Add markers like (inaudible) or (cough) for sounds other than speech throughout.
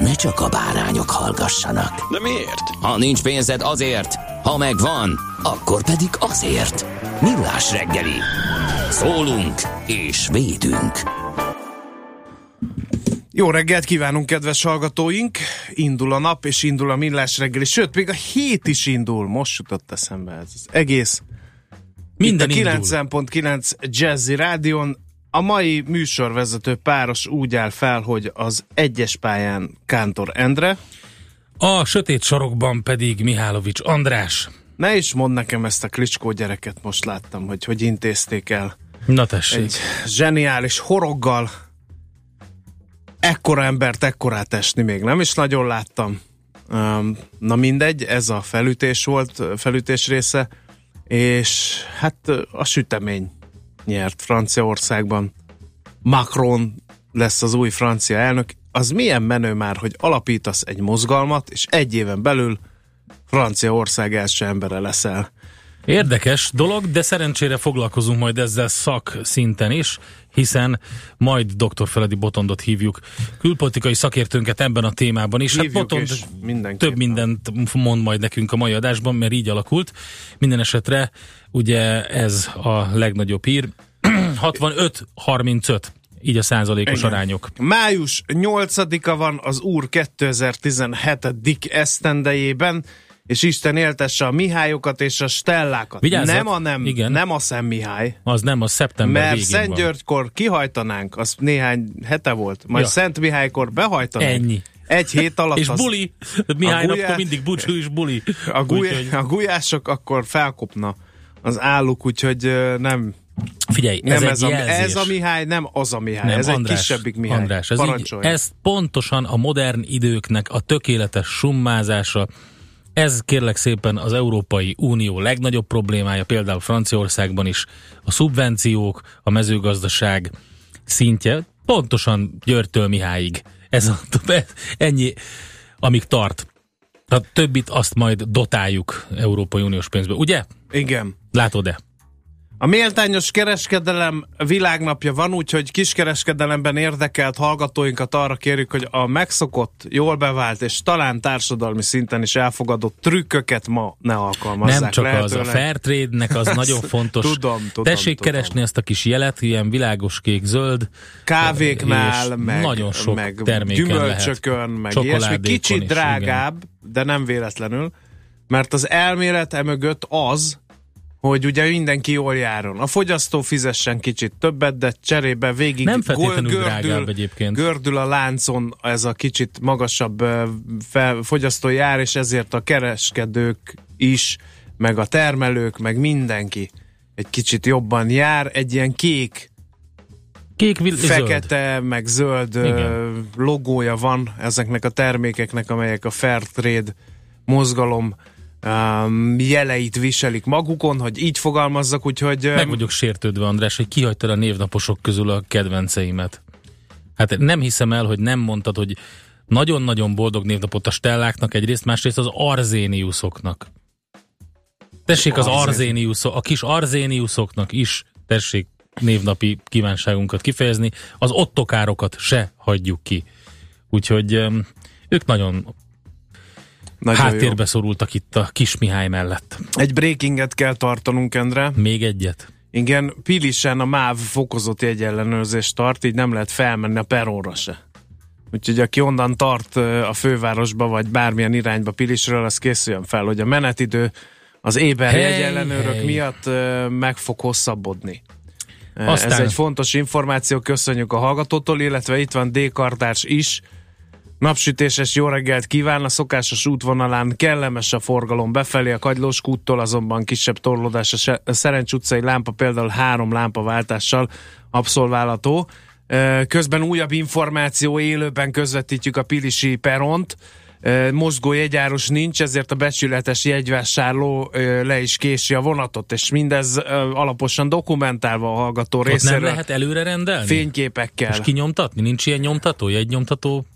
ne csak a bárányok hallgassanak. De miért? Ha nincs pénzed azért, ha megvan, akkor pedig azért. Millás reggeli. Szólunk és védünk. Jó reggelt kívánunk, kedves hallgatóink! Indul a nap, és indul a millás reggeli, sőt, még a hét is indul. Most jutott eszembe ez az egész. Minden Itt a indul. 90.9 Jazzy Rádion a mai műsorvezető páros úgy áll fel, hogy az egyes pályán Kántor Endre. A sötét sarokban pedig Mihálovics András. Ne is mond nekem ezt a klicskó gyereket, most láttam, hogy hogy intézték el. Na tessék. Egy zseniális horoggal. Ekkora embert ekkorát esni még nem is nagyon láttam. Na mindegy, ez a felütés volt, felütés része, és hát a sütemény nyert Franciaországban. Macron lesz az új francia elnök. Az milyen menő már, hogy alapítasz egy mozgalmat, és egy éven belül Franciaország első embere leszel. Érdekes dolog, de szerencsére foglalkozunk majd ezzel szak szinten is, hiszen majd dr. Feledi Botondot hívjuk külpolitikai szakértőnket ebben a témában is. Hívjuk Botond és mindenképpen. több mindent mond majd nekünk a mai adásban, mert így alakult. Minden esetre ugye ez a legnagyobb hír. (clears throat) 65-35, így a százalékos Igen. arányok. Május 8-a van az Úr 2017. esztendejében, és Isten éltesse a Mihályokat és a Stellákat. Vigyázzat, Nem a nem, igen. nem a Szent Mihály. Az nem, az szeptember Mert végén Szent. Györgykor kihajtanánk, az néhány hete volt, majd Ja. Szent Mihálykor behajtanánk. Ennyi. Egy hét (laughs) alatt És az, buli, Mihály A gulyás- mindig búcsú és buli. a, guly, Úgyhogy- a gulyások akkor felkopna az álluk, úgyhogy nem, Figyelj, nem ez, ez, egy a, jelzés. ez a Mihály, nem az a Mihály, Nem, ez András, egy kisebbik Mihály. András, ez, így, ez pontosan a modern időknek a tökéletes summázása. Ez kérlek szépen az Európai Unió legnagyobb problémája, például Franciaországban is. A szubvenciók, a mezőgazdaság szintje, pontosan Györgytől Mihályig. Ez a, ennyi, amíg tart. A többit azt majd dotáljuk Európai Uniós pénzből. Ugye? Igen. Látod-e? A méltányos kereskedelem világnapja van, úgyhogy kiskereskedelemben érdekelt hallgatóinkat arra kérjük, hogy a megszokott, jól bevált és talán társadalmi szinten is elfogadott trükköket ma ne alkalmazzák. Nem csak az, a Lehetőleg- Fairtrade-nek az (laughs) nagyon fontos. Tudom, tudom, Tessék tudom. keresni ezt a kis jelet, ilyen világos kék zöld. kávéknál, meg, nagyon sok meg terméken gyümölcsökön, meg ilyesmi. Kicsit drágább, de nem véletlenül, mert az elmélet emögött az, hogy ugye mindenki jól járon. A fogyasztó fizessen kicsit többet, de cserébe végig Nem feltétlenül drágább egyébként. gördül a láncon ez a kicsit magasabb fel, fogyasztói ár, és ezért a kereskedők is, meg a termelők, meg mindenki egy kicsit jobban jár. Egy ilyen kék Kék, vil- zöld. fekete, meg zöld Igen. logója van ezeknek a termékeknek, amelyek a Fairtrade mozgalom um, jeleit viselik magukon, hogy így fogalmazzak, úgyhogy ö, Meg vagyok sértődve, András, hogy kihagytad a névnaposok közül a kedvenceimet. Hát nem hiszem el, hogy nem mondtad, hogy nagyon-nagyon boldog névnapot a Stelláknak egyrészt, másrészt az Arzéniuszoknak. Tessék az Arzén- Arzéniuszok, a kis Arzéniuszoknak is tessék névnapi kívánságunkat kifejezni, az ottokárokat se hagyjuk ki. Úgyhogy öm, ők nagyon nagyon háttérbe szorultak itt a kis Mihály mellett. jó. Egy breakinget kell tartanunk, Endre. Még egyet. Igen, Pilisen a MÁV fokozott jegyellenőrzést tart, így nem lehet felmenni a peronra se. Úgyhogy aki onnan tart a fővárosba, vagy bármilyen irányba Pilisről, az készüljön fel, hogy a menetidő az éber Hey, ellenőrök hey. miatt meg fog hosszabbodni. Aztán- Ez egy fontos információ, köszönjük a hallgatótól, illetve itt van D. Kartárs is. Napsütéses jó reggelt kíván, a szokásos útvonalán kellemes a forgalom befelé, a Kagylós kúttól azonban kisebb torlódás a Szerencs utcai lámpa például három lámpaváltással abszolválható. Közben újabb információ, élőben közvetítjük a Pilisi peront, mozgó jegyáros nincs, ezért a becsületes jegyvásárló le is kési a vonatot, és mindez alaposan dokumentálva a hallgató Ott nem lehet előre rendelni? Fényképekkel. És kinyomtatni? Nincs ilyen nyomtató, jegynyomtató?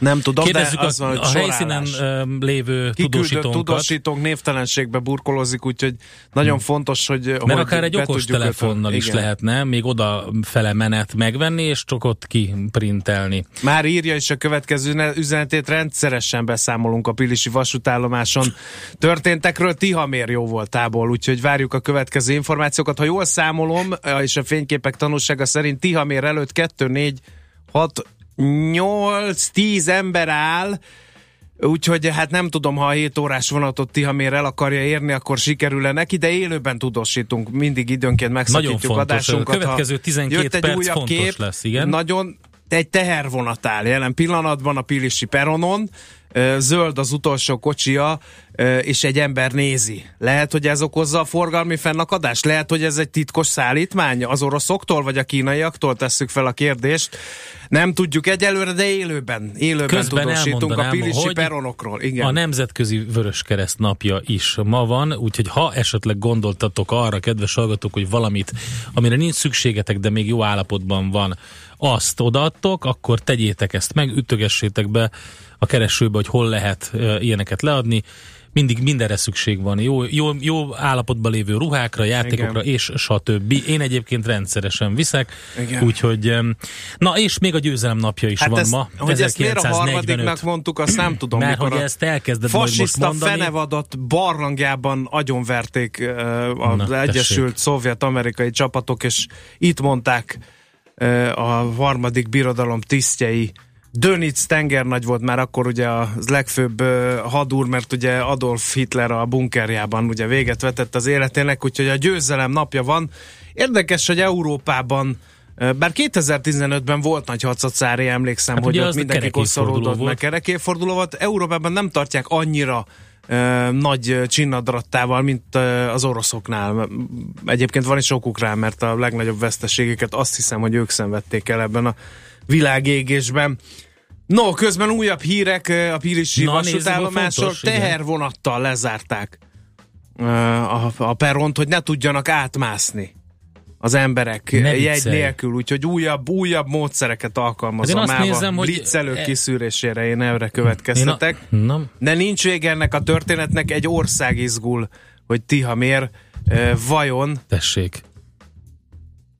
Nem tudom, Kérdezzük de az a, van, hogy a helyszínen sorálás. lévő tudósítónkat. tudósítónk névtelenségbe burkolózik, úgyhogy nagyon fontos, hogy Mert hogy akár egy okos telefonnal is lehetne még oda fele menet megvenni, és csak ott kiprintelni. Már írja is a következő ne- üzenetét, rendszeresen beszámolunk a Pilisi vasútállomáson történtekről. Tihamér jó voltából, úgyhogy várjuk a következő információkat. Ha jól számolom, és a fényképek tanúsága szerint Tihamér előtt 2, 4, 6, 8, 10 ember áll, Úgyhogy hát nem tudom, ha a 7 órás vonatot Tihamér el akarja érni, akkor sikerül-e neki, de élőben tudósítunk, mindig időnként megszakítjuk Nagyon fontos. adásunkat. A következő Ha 12 jött egy perc újabb fontos kép, lesz, igen. Nagyon egy tehervonat áll jelen pillanatban a Pilisi peronon, zöld az utolsó kocsia, és egy ember nézi. Lehet, hogy ez okozza a forgalmi fennakadást? Lehet, hogy ez egy titkos szállítmány az oroszoktól, vagy a kínaiaktól tesszük fel a kérdést. Nem tudjuk egyelőre, de élőben, élőben Közben tudósítunk a Pilisi peronokról. Igen. A Nemzetközi Vöröskereszt napja is ma van, úgyhogy ha esetleg gondoltatok arra, kedves hallgatók, hogy valamit, amire nincs szükségetek, de még jó állapotban van, azt odaadtok, akkor tegyétek ezt meg, ütögessétek be a keresőbe, hogy hol lehet ilyeneket leadni. Mindig mindenre szükség van. Jó, jó, jó állapotban lévő ruhákra, játékokra Igen. és stb. Én egyébként rendszeresen viszek, Igen. úgyhogy na és még a győzelem napja is Hát van ezt, ma. hogy ezt miért a 1945. harmadiknak mondtuk, azt nem tudom. Mert hogy a ezt elkezded majd most mondani. fenevadat barlangjában agyonverték az Na, Egyesült tessék. Szovjet-amerikai csapatok, és itt mondták a harmadik birodalom tisztjei, Dönitz tengernagy volt már akkor ugye az legfőbb hadúr, mert ugye Adolf Hitler a bunkerjában ugye véget vetett az életének, úgyhogy a győzelem napja van. Érdekes, hogy Európában bár 2015-ben volt nagy hacacári, emlékszem, Hát hogy ott mindenki koszorúdott, meg kerekéforduló volt. Európában nem tartják annyira ö, nagy csinnadrattával, mint ö, az oroszoknál. Egyébként van is okuk rá, mert a legnagyobb veszteségeket azt hiszem, hogy ők szenvedték el ebben a világégésben. No, közben újabb hírek a Pirisi Na, vasútállomásról fontos, igen. tehervonattal lezárták a, a peront, hogy ne tudjanak átmászni az emberek Ne jegy viccelj. nélkül, úgyhogy újbb, újabb módszereket alkalmaz Hát én azt nézem, hogy- blitzelők e- kiszűrésére, én erre Én a, következtetek. na, De nincs vége ennek a történetnek, egy ország izgul, hogy Tihamér eh, vajon, tessék.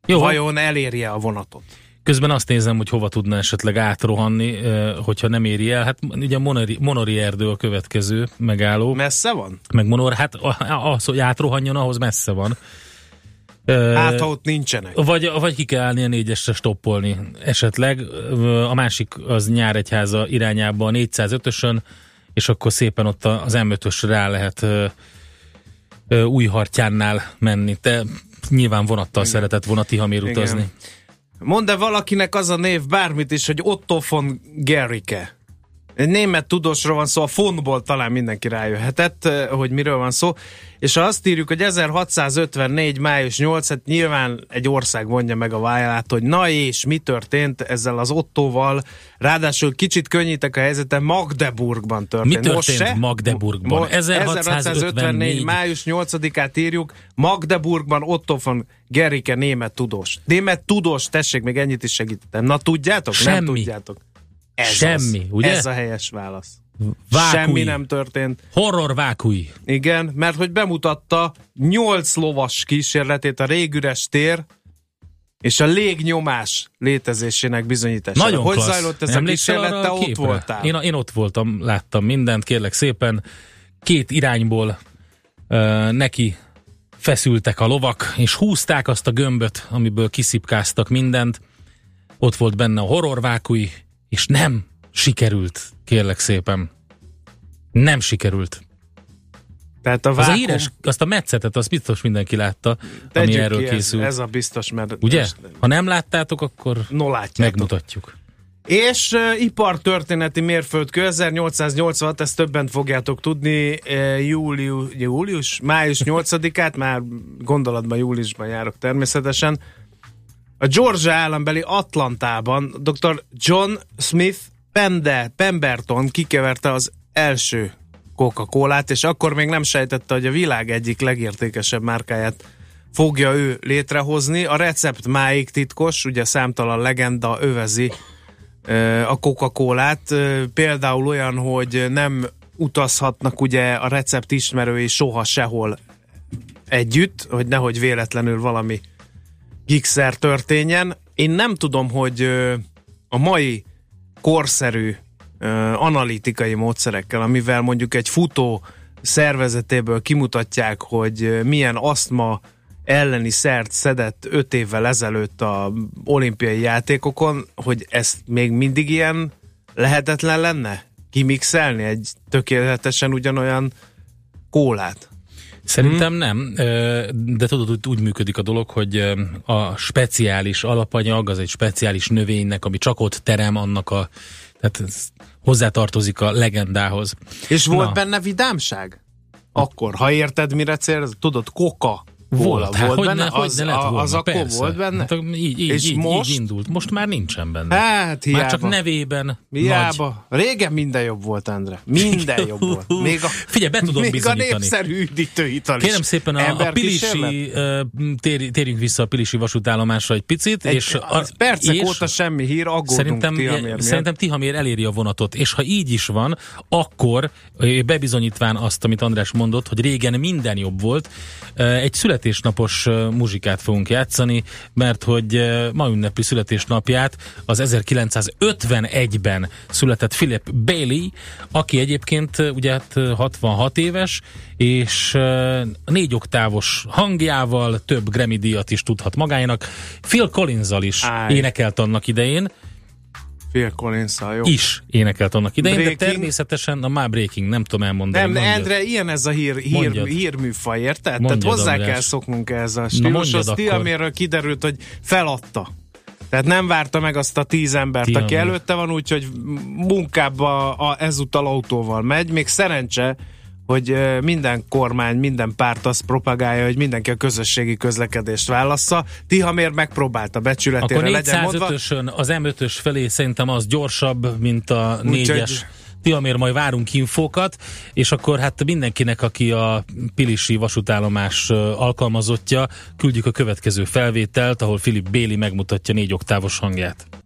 Jó, vajon elérje a vonatot. Közben azt nézem, hogy hova tudna esetleg átrohanni, hogyha nem éri el. Hát ugye Monori, Monori erdő a következő megálló. Messze van? meg Monor, hát az, hogy átrohanjon, ahhoz messze van. Hát, ha ott nincsenek. Vagy, vagy ki kell állni a négyesre stoppolni esetleg. A másik az Nyáregyháza irányába a 405-ösön, és akkor szépen ott az M5-ösre rá lehet új hartyánnál menni. Te nyilván vonattal Igen. szeretett volna Tihamér Igen. Mondd-e valakinek az a név bármit is, hogy Otto von Gericke. Német tudósról van szó, a fonból talán mindenki rájöhetett, eh, hogy miről van szó. És ha azt írjuk, hogy 1654. május 8, hát nyilván egy ország mondja meg a vállát, hogy na és mi történt ezzel az Ottóval, ráadásul kicsit könnyítek a helyzeten, Magdeburgban történt. Mi Most történt se? Magdeburgban? Mo- 1654. május 8-át írjuk, Magdeburgban Otto von Gericke német tudós. Német tudós, tessék, még ennyit is segítettem. Na tudjátok? Nem Semmi. tudjátok. Ez Semmi, az. ugye? Ez a helyes válasz. Vákui. Semmi nem történt. Horror vákui. Igen, mert hogy bemutatta nyolc lovas kísérletét a régüres tér és a légnyomás létezésének bizonyítására. Nagyon hogy klassz. zajlott ez a Emlékszel kísérlet? arra Te a ott képre? voltál. Én, én ott voltam, láttam mindent, kérlek szépen. Két irányból ö, neki feszültek a lovak, és húzták azt a gömböt, amiből kiszipkáztak mindent. Ott volt benne a horrorvákui, és nem sikerült, kérlek szépen. Nem sikerült. Tehát a Az a vákum, híres, azt a metszetet, azt biztos mindenki látta, ami tegyük erről ki, ez, készült. ez a biztos, mert... Ugye? Ha nem láttátok, akkor No látjátok. megmutatjuk. És uh, ipartörténeti mérföldkő 1886, ezt többen fogjátok tudni, uh, július, július, május 8-át, már gondolatban júliusban járok természetesen. A Georgia állambeli Atlantában dr. John Smith Pende, Pemberton kikeverte az első Coca-Colát, és akkor még nem sejtette, hogy a világ egyik legértékesebb márkáját fogja ő létrehozni. A recept máig titkos, ugye számtalan legenda övezi a. Ö, Például olyan, hogy nem utazhatnak ugye a recept ismerői soha sehol együtt, hogy nehogy véletlenül valami gigszer történjen. Én nem tudom, hogy a mai korszerű analitikai módszerekkel, amivel mondjuk egy futó szervezetéből kimutatják, hogy milyen asztma elleni szert szedett öt évvel ezelőtt a olimpiai játékokon, hogy ezt még mindig ilyen lehetetlen lenne kimixelni egy tökéletesen ugyanolyan kólát. Szerintem nem, ö, de tudod, úgy működik a dolog, hogy a speciális alapanyag, az egy speciális növénynek, ami csak ott terem, annak a, tehát ez hozzátartozik a legendához. És volt Na. benne vidámság? Akkor, ha érted, mire cél, tudod, koka Volt, hát volt benne, ne, az, ne lett volna, az akkor persze. volt benne? Hát, így, így, És így, most? így indult. Most már nincsen benne. Hát, hiába. már csak nevében nagy. Hiába. Régen minden jobb volt, Endre. Minden jobb volt. (laughs) Még a, Figyelj, be tudom még a bizonyítani. népszerű üdítőital is. Kérem szépen a, a? Pilisi, tér, térjünk vissza a Pilisi vasútállomásra egy picit. Egy, és a, percek és óta semmi hír, aggódunk Szerintem, Tihamér szerintem Tihamér eléri a vonatot, és ha így is van, akkor bebizonyítván azt, amit András mondott, hogy régen minden jobb volt, egy születésnapos muzsikát fogunk játszani, mert hogy ma ünnepli születésnapját az 1951-ben született Philip Bailey, aki egyébként ugye hát, ö, 66 éves, és négy oktávos hangjával több Grammy díjat is tudhat magának. Phil collins is Áj. énekelt annak idején, Phil collins jó. is énekelt annak idején, Breaking. de természetesen a már Breaking, nem tudom elmondani. Nem, mondjad. Endre, ilyen ez a hír, hír, Mondjad. hírműfaj, érted? Tehát Mondjad, hozzá András. kell szoknunk ehhez a stílushoz. akkor. Tihaméről kiderült, hogy feladta. Tehát nem várta meg azt a tíz embert, aki Tihamér. előtte van, úgyhogy munkába a, ezúttal autóval megy. Még szerencse, hogy minden kormány, minden párt azt propagálja, hogy mindenki a közösségi közlekedést válassza. Tihamér megpróbálta becsületére Akkor legyen mondva. 405-ösön az M5-ös felé szerintem az gyorsabb, mint a Úgyhogy- 4-es. Tiamér majd várunk infókat, és akkor hát mindenkinek, aki a Pilisi vasútállomás alkalmazottja, küldjük a következő felvételt, ahol Philip Béli megmutatja négy oktávos hangját.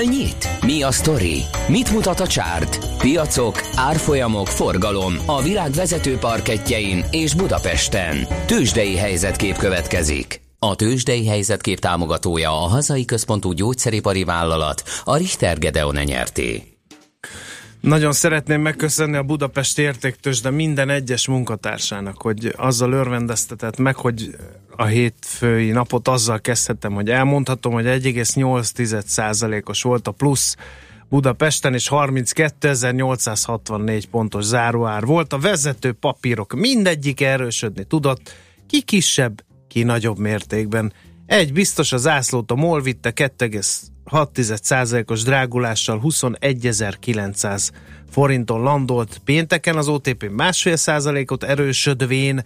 Hol nyit? Mi a sztori? Mit mutat a csárt? Piacok, árfolyamok, forgalom a világ vezető parketjein és Budapesten. Tősdei helyzetkép következik. A Tősdei helyzetkép támogatója a hazai központú gyógyszeripari vállalat, a Richter Gedeon nyerté. Nagyon szeretném megköszönni a Budapest értéktős, de minden egyes munkatársának, hogy azzal örvendeztetett meg, hogy a hétfői napot azzal kezdhetem, hogy elmondhatom, hogy 1,8%-os volt a plusz Budapesten, és 32.864 pontos záróár volt. A vezető papírok mindegyik erősödni tudott, ki kisebb, ki nagyobb mértékben. Egy biztos az zászlót a MOL vitte 2,6%-os drágulással 21.900 forinton landolt. Pénteken az OTP másfél százalékot erősödvén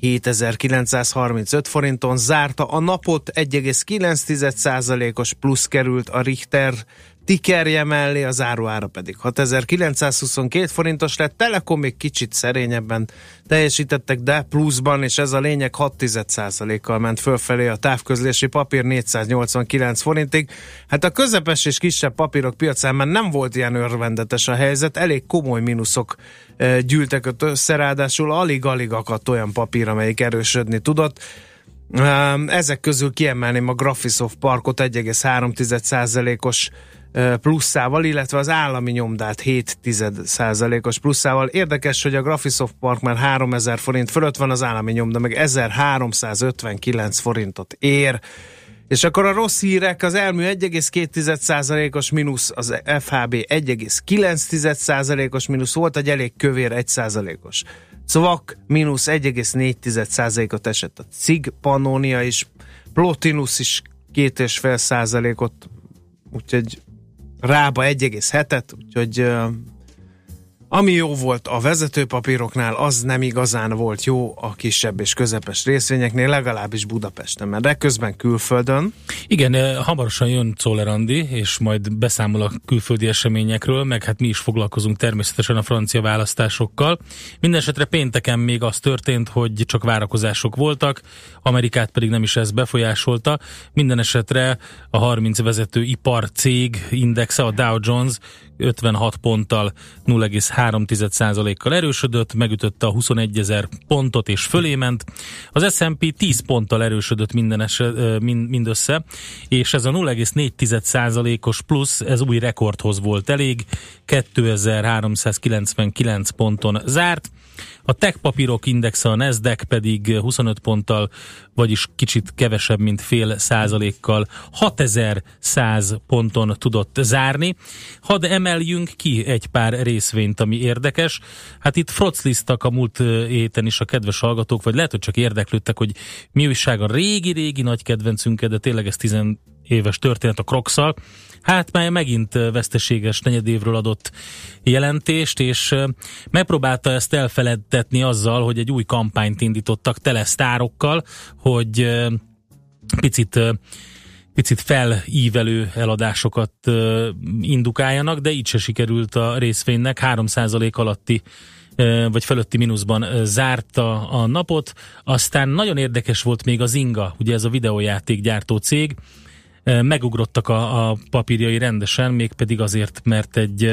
7935 forinton zárta a napot, 1,9%-os plusz került a Richter tikerje mellé, az áruára pedig 6922 forintos lett, Telekom még kicsit szerényebben teljesítettek, de pluszban, és ez a lényeg 6% kal ment fölfelé a távközlési papír 489 forintig. Hát a közepes és kisebb papírok piacán már nem volt ilyen örvendetes a helyzet, elég komoly mínuszok e, gyűltek össze, ráadásul alig-alig akadt olyan papír, amelyik erősödni tudott. Ezek közül kiemelném a Graphisoft Parkot 1,3%-os pluszával, illetve az állami nyomdát 7% os pluszával. Érdekes, hogy a Graphisoft Park már 3000 forint fölött van, az állami nyomda meg 1359 forintot ér. És akkor a rossz hírek, az elmű 1,2%-os mínusz, az FHB 1,9%-os mínusz volt, egy elég kövér 1%-os. Cvak mínusz 1,4%-ot esett a CIG Pannonia is, Plotinus is 2,5%-ot, úgyhogy rába 1,7-et, úgyhogy ami jó volt a vezetőpapíroknál, az nem igazán volt jó a kisebb és közepes részvényeknél, legalábbis Budapesten, mert de közben külföldön. Igen, hamarosan jön Czoller Andi, és majd beszámol a külföldi eseményekről, meg hát mi is foglalkozunk természetesen a francia választásokkal. Mindenesetre pénteken még az történt, hogy csak várakozások voltak, Amerikát pedig nem is ez befolyásolta. Minden esetre a 30 vezető ipar cég indexe, a Dow Jones 56 ponttal 0,3%-kal erősödött, megütötte a 21 ezer pontot és fölé ment. Az S&P 10 ponttal erősödött minden eset, mind, mindössze, és ez a 0,4%-os plusz, ez új rekordhoz volt elég, 2399 ponton zárt. A tech papírok indexe, a Nasdaq pedig 25 ponttal, vagyis kicsit kevesebb, mint fél százalékkal 6100 ponton tudott zárni. Hadd emeljünk ki egy pár részvényt, ami érdekes. Hát itt frocliztak a múlt héten is a kedves hallgatók, vagy lehet, hogy csak érdeklődtek, hogy mi újság a régi-régi nagy kedvencünket, de tényleg ez 10 éves történet a Crocs-szal. Hát már megint veszteséges negyedévről adott jelentést, és megpróbálta ezt elfeledtetni azzal, hogy egy új kampányt indítottak tele sztárokkal, hogy picit picit felívelő eladásokat indukáljanak, de így se sikerült a részvénynek, 3% alatti vagy fölötti mínuszban zárta a napot. Aztán nagyon érdekes volt még az Inga, ugye ez a videójáték gyártó cég, megugrottak a, a papírjai rendesen, mégpedig azért, mert egy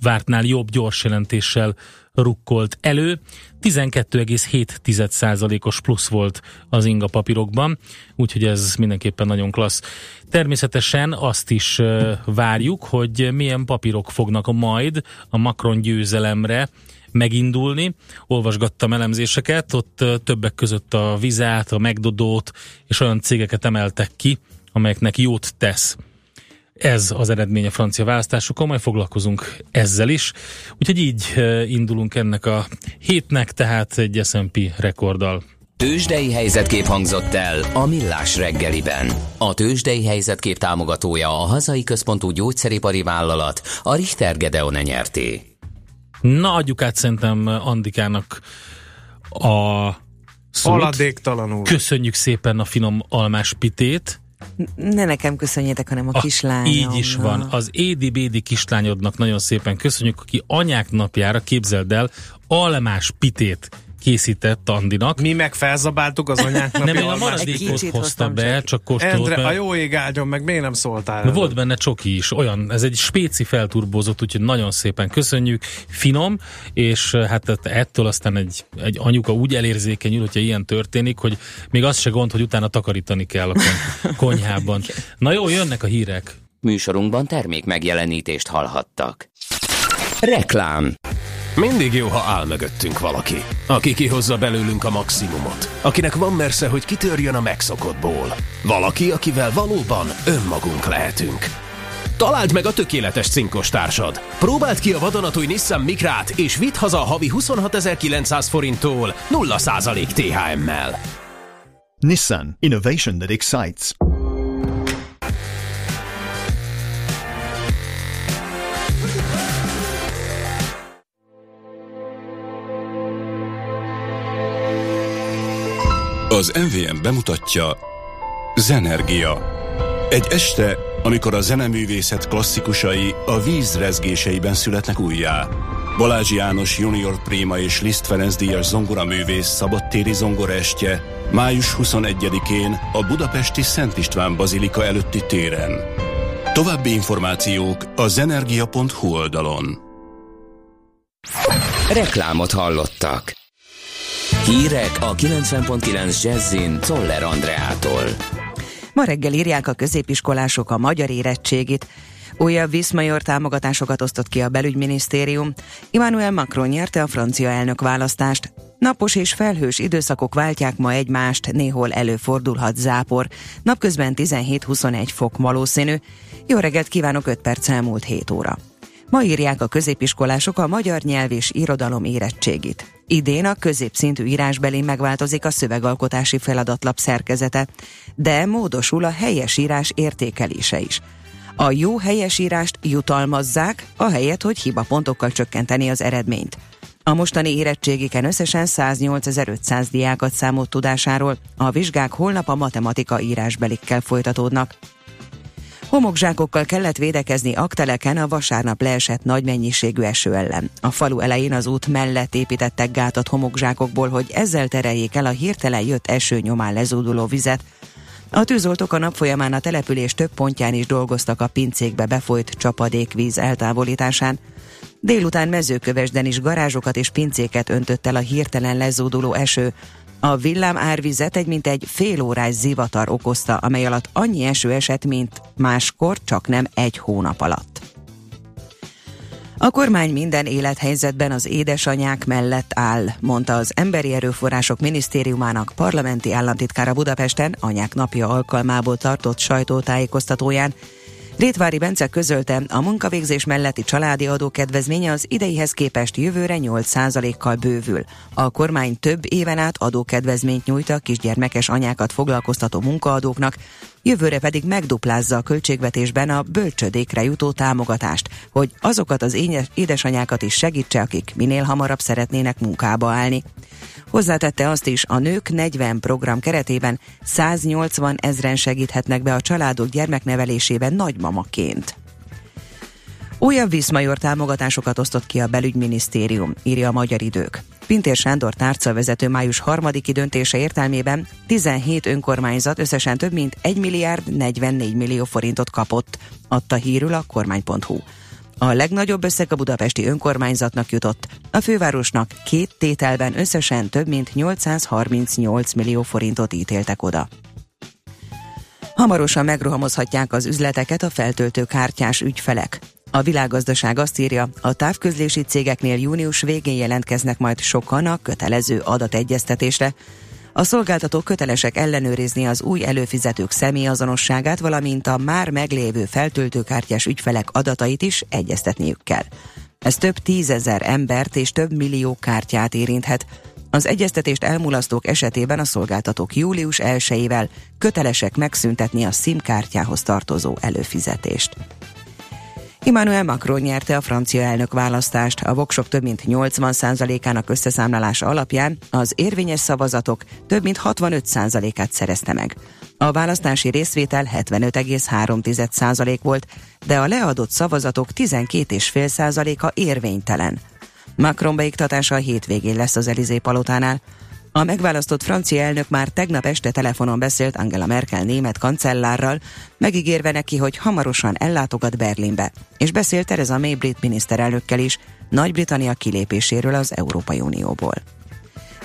vártnál jobb gyors jelentéssel rukkolt elő. 12,7%-os plusz volt az inga papírokban, úgyhogy ez mindenképpen nagyon klassz. Természetesen azt is várjuk, hogy milyen papírok fognak majd a Macron győzelemre megindulni. Olvasgattam elemzéseket, ott többek között a Vizát, a Megdodót és olyan cégeket emeltek ki, amelyeknek jót tesz. Ez az eredmény a francia választásokon, majd foglalkozunk ezzel is. Úgyhogy így eh, indulunk ennek a hétnek, tehát egy S&P rekorddal. Tőzsdei helyzetkép hangzott el a Millás reggeliben. A Tőzsdei helyzetkép támogatója a hazai központú gyógyszeripari vállalat, a Richter Gedeon nyerté. Na, adjuk át szerintem Andikának a szót. Köszönjük szépen a finom almás pitét. Ne nekem köszönjétek, hanem a, a kislányom. Így is van. Az Édi Bédi kislányodnak nagyon szépen köszönjük, aki anyák napjára, képzeld el, almás pitét készített Andinak. Mi meg felzabáltuk az anyáknak. Nem, én a maradékot hoztam be, csak. csak kóstolt. Endre, mert- a jó ég áldjon meg, miért nem szóltál? De Volt benne csoki is, olyan, ez egy spéci felturbózott, úgyhogy nagyon szépen köszönjük, finom, és eh, hát et- ettől aztán egy, egy anyuka úgy elérzékenyül, hogyha ilyen történik, hogy még az se gond, hogy utána takarítani kell a kon- (laughs) konyhában. Na jó, jönnek a hírek. Műsorunkban termék megjelenítést hallhattak. Reklám. Mindig jó, ha áll mögöttünk valaki, aki kihozza belőlünk a maximumot, akinek van mersze, hogy kitörjön a megszokottból. Valaki, akivel valóban önmagunk lehetünk. Találd meg a tökéletes cinkos társad. Próbáld ki a vadonatúj Nissan Mikrát, és vidd haza a havi 26.900 forinttól 0% THM-mel. Nissan Innovation that excites. Az MVM bemutatja Zenergia. Egy este, amikor a zeneművészet klasszikusai a víz rezgéseiben születnek újjá. Balázs János Junior Prima és Liszt Ferenc díjas zongoraművész szabadtéri zongoraestje május 21-én a budapesti Szent István Bazilika előtti téren. További információk a zenergia.hu oldalon. Reklámot hallottak. Hírek a 90.9 Jazzin Toller Andreától. Ma reggel írják a középiskolások a magyar érettségit. Újabb Viszmajor támogatásokat osztott ki a belügyminisztérium. Emmanuel Macron nyerte a francia elnök választást. Napos és felhős időszakok váltják ma egymást, néhol előfordulhat zápor. Napközben 17-21 fok valószínű. Jó reggelt kívánok, 5 perc elmúlt 7 óra. Ma írják a középiskolások a magyar nyelv és irodalom érettségit. Idén a középszintű írásbeli megváltozik a szövegalkotási feladatlap szerkezete, de módosul a helyesírás értékelése is. A jó helyesírást jutalmazzák, ahelyett, hogy hibapontokkal csökkenteni az eredményt. A mostani érettségiken összesen 108.500 diákat számolt tudásáról, a vizsgák holnap a matematika írásbelikkel folytatódnak. Homokzsákokkal kellett védekezni akteleken a vasárnap leesett nagy mennyiségű eső ellen. A falu elején az út mellett építettek gátat homokzsákokból, hogy ezzel tereljék el a hirtelen jött eső nyomán lezúduló vizet. A tűzoltók a nap folyamán a település több pontján is dolgoztak a pincékbe befolyt csapadékvíz eltávolításán. Délután mezőkövesden is garázsokat és pincéket öntött el a hirtelen lezúduló eső. A villám árvizet egy mintegy fél órás zivatar okozta, amely alatt annyi eső esett, mint máskor, csak nem egy hónap alatt. A kormány minden élethelyzetben az édesanyák mellett áll, mondta az Emberi Erőforrások Minisztériumának parlamenti államtitkára Budapesten anyák napja alkalmából tartott sajtótájékoztatóján. Rétvári Bence közölte, a munkavégzés melletti családi adókedvezménye az ideihez képest jövőre 8%-kal bővül. A kormány több éven át adókedvezményt nyújt a kisgyermekes anyákat foglalkoztató munkaadóknak, jövőre pedig megduplázza a költségvetésben a bölcsödékre jutó támogatást, hogy azokat az édesanyákat is segítse, akik minél hamarabb szeretnének munkába állni. Hozzátette azt is, a Nők 40 program keretében 180 ezren segíthetnek be a családok gyermeknevelésében nagymamaként. Újabb Viszmajor támogatásokat osztott ki a belügyminisztérium, írja a Magyar Idők. Pintér Sándor tárcavezető május harmadiki döntése értelmében 17 önkormányzat összesen több mint 1 milliárd 44 millió forintot kapott, adta hírül a kormány.hu. A legnagyobb összeg a budapesti önkormányzatnak jutott, a fővárosnak két tételben összesen több mint 838 millió forintot ítéltek oda. Hamarosan megrohamozhatják az üzleteket a feltöltő kártyás ügyfelek. A világgazdaság azt írja, a távközlési cégeknél június végén jelentkeznek majd sokan a kötelező adategyeztetésre. A szolgáltatók kötelesek ellenőrizni az új előfizetők személyazonosságát, valamint a már meglévő feltöltőkártyás ügyfelek adatait is egyeztetniük kell. Ez több tízezer embert és több millió kártyát érinthet. Az egyeztetést elmulasztók esetében a szolgáltatók július 1-ével kötelesek megszüntetni a SIM kártyához tartozó előfizetést. Emmanuel Macron nyerte a francia elnök választást. A voksok több mint 80%-ának összeszámlálása alapján az érvényes szavazatok több mint 65%-át szerezte meg. A választási részvétel 75,3% volt, de a leadott szavazatok 12,5%-a érvénytelen. Macron beiktatása a hétvégén lesz az Elizé palotánál. A megválasztott francia elnök már tegnap este telefonon beszélt Angela Merkel német kancellárral, megígérve neki, hogy hamarosan ellátogat Berlinbe, és beszélt Tereza May brit miniszterelnökkel is Nagy-Britannia kilépéséről az Európai Unióból.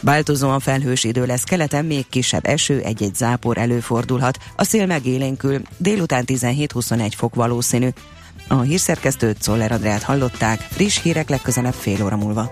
Változóan felhős idő lesz keleten, még kisebb eső, egy-egy zápor előfordulhat, a szél megélénkül, délután 17-21 fok valószínű. A hírszerkesztőt Szoller Andrát hallották, friss hírek legközelebb fél óra múlva.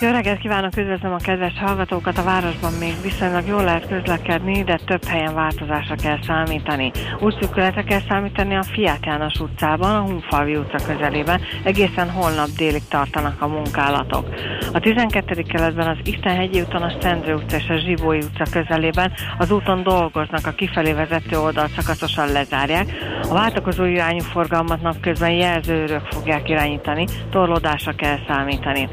Jó reggelt kívánok, üdvözlöm a kedves hallgatókat! A városban még viszonylag jól lehet közlekedni, de több helyen változásra kell számítani. Útszűkületre kell számítani a Fiát János utcában, a Hunfalvi utca közelében. Egészen holnap délig tartanak a munkálatok. A 12. keletben az Istenhegyi úton, a Szendrő utca és a Zsibói utca közelében az úton dolgoznak, a kifelé vezető oldalt szakaszosan lezárják. A váltakozó irányú forgalmat napközben jelzőrök fogják irányítani, torlódásra kell számítani.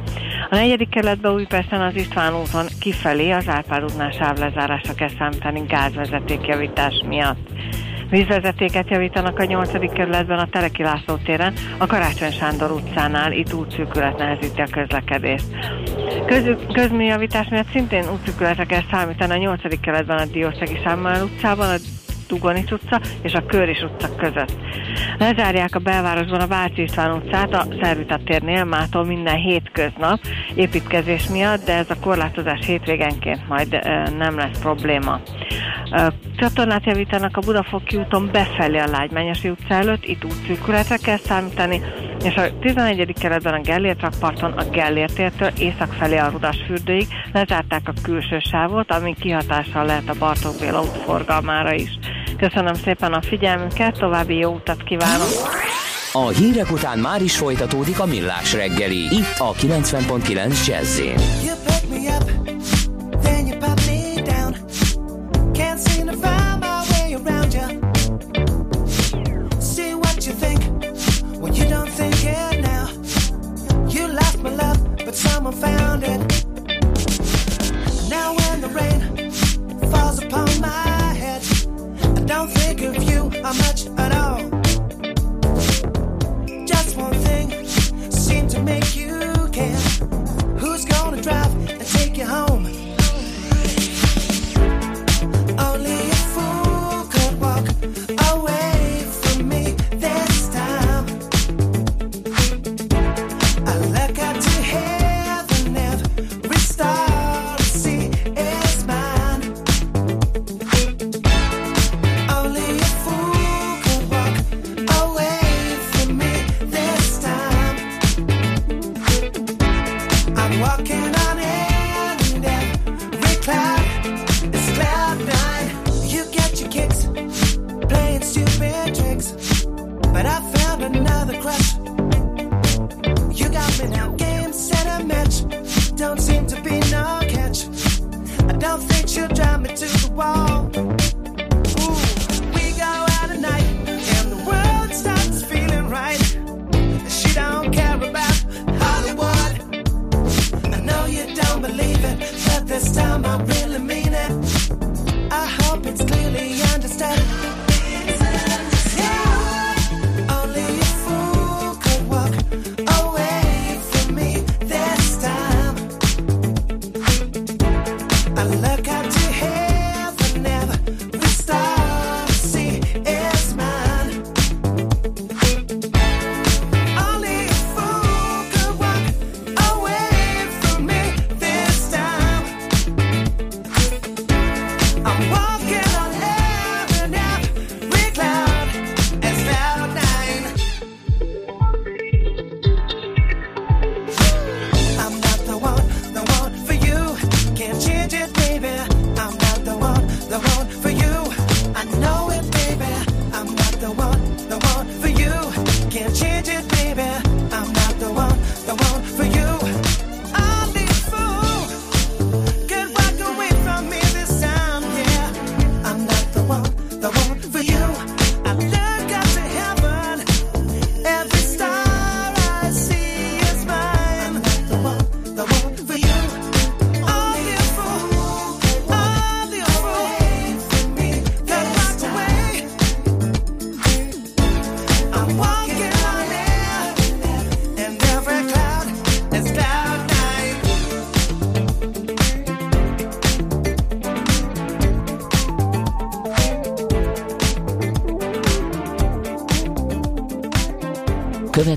A negyedik kerületben Újpesten az István úton kifelé az Árpád útnál sávlezárásra kell számítani gázvezetékjavítás miatt. Vízvezetéket javítanak a 8. kerületben a Teleki László téren, a Karácsony Sándor utcánál, itt útszűkület nehezíti a közlekedést. Köz, közműjavítás miatt szintén útszűkületre kell számítani a 8. kerületben a Diószegi Sámmel utcában, a Tugonics utca és a Köris utca között. Lezárják a belvárosban a Váci István utcát a Szervita térnél mától minden hétköznap építkezés miatt, de ez a korlátozás hétvégenként majd nem lesz probléma. Csatornát javítanak a Budafoki úton befelé a Lágymányosi utca előtt, itt útszűkületre kell számítani, és a 11. keretben a Gellért rakparton a Gellért tértől észak felé a Rudasfürdőig lezárták a külső sávot, ami kihatással lehet a Bartók Béla út forgalmára is. Köszönöm szépen a figyelmüket, további jó utat kívánok! A hírek után már is folytatódik a millás reggeli, itt a 90.9 jazz someone found it. Now when the rain falls upon my head, I don't think of you much at all. Just one thing seemed to make you care. Who's gonna drive and take you home?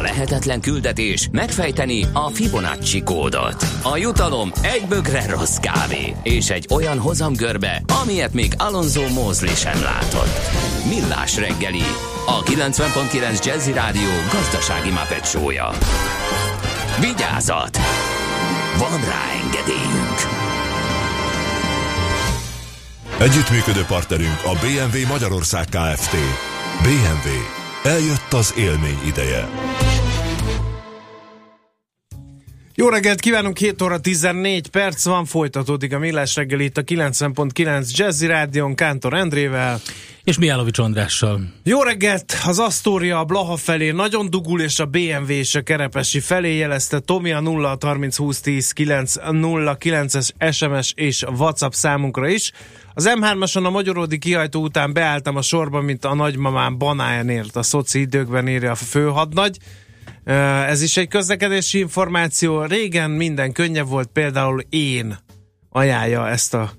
Lehetetlen küldetés megfejteni a Fibonacci kódot. A jutalom egy bögre rossz kávé és egy olyan hozamgörbe, amilyet még Alonso Mózli sem látott. Millás reggeli, a 90.9 Jazzy Rádió gazdasági mapetsója. Vigyázat! Van rá engedélyünk! Együttműködő partnerünk a BMW Magyarország Kft. BMW. Eljött az élmény ideje. Jó reggelt kívánunk, 7 óra 14 perc van, folytatódik a Millás reggel itt a 90.9 Jazzy Rádion Kántor Endrével. És Miálovics Andrással. Jó reggelt! Az Astoria a Blaha felé nagyon dugul, és a BMW és a Kerepesi felé jelezte Tomi a 0 30 20 10 9 0 9-es SMS és WhatsApp számunkra is. Az M3-ason a Magyaródi kihajtó után beálltam a sorba, mint a nagymamám banájánért a szoci időkben írja a főhadnagy. Ez is egy közlekedési információ. Régen minden könnyebb volt, például én ajánlja ezt a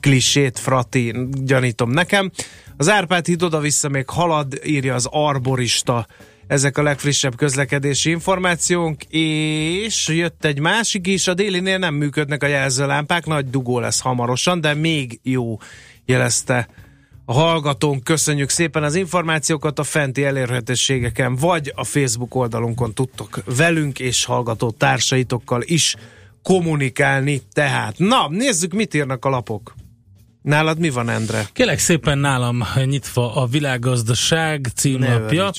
klisét, frati, gyanítom nekem. Az Árpád híd oda-vissza még halad, írja az arborista. Ezek a legfrissebb közlekedési információnk, és jött egy másik is, a délinél nem működnek a jelzőlámpák, nagy dugó lesz hamarosan, de még jó jelezte a hallgatónk. Köszönjük szépen az információkat a fenti elérhetőségeken, vagy a Facebook oldalunkon tudtok velünk és hallgató társaitokkal is kommunikálni. Tehát, na, nézzük, mit írnak a lapok. Nálad mi van, Endre? Kélek szépen nálam nyitva a világgazdaság címlapja.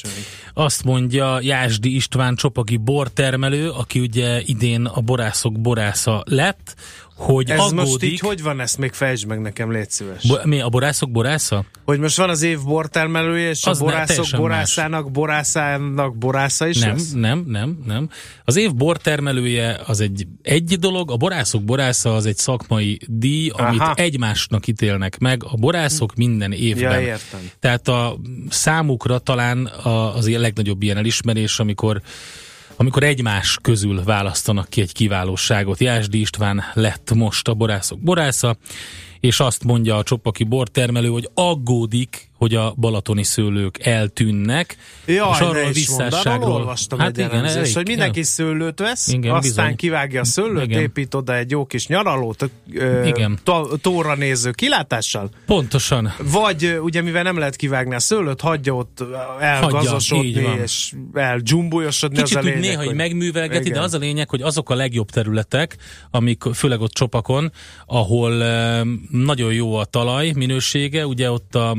Azt mondja Jásdi István Csopaki bortermelő, aki ugye idén a borászok borásza lett, hogy Ez aggódik... most így hogy van, ezt még fejtsd meg nekem, légy szíves. Bo- mi, a borászok borásza? Hogy most van az év bortermelője, és Az a ne- borászok teljesen borászának, borászának borásza is Nem, lesz? nem, nem, nem. Az év bortermelője az egy egy dolog, a borászok borásza az egy szakmai díj, amit Aha. egymásnak ítélnek meg a borászok minden évben. Ja, értem. Tehát a számukra talán a, az ilyen legnagyobb ilyen elismerés, amikor amikor egymás közül választanak ki egy kiválóságot. Jásdi István lett most a borászok borásza, és azt mondja a csopaki bortermelő, hogy aggódik, hogy a balatoni szőlők eltűnnek, Jaj, és arról a is visszásságról. olvastam hát egy igen, elég, hogy mindenki szőlőt vesz, Igen, aztán bizony. kivágja a szőlőt, Igen. épít oda egy jó kis nyaralót, ö, Igen. tóra néző kilátással, Pontosan. vagy ugye mivel nem lehet kivágni a szőlőt, hagyja ott elgazosodni így van. és eldzsumbujosodni. Kicsit az a úgy lényeg, néha így hogy- megművelgeti, Igen. de az a lényeg, hogy azok a legjobb területek, amik főleg ott csopakon, ahol nagyon jó a talaj minősége, ugye ott a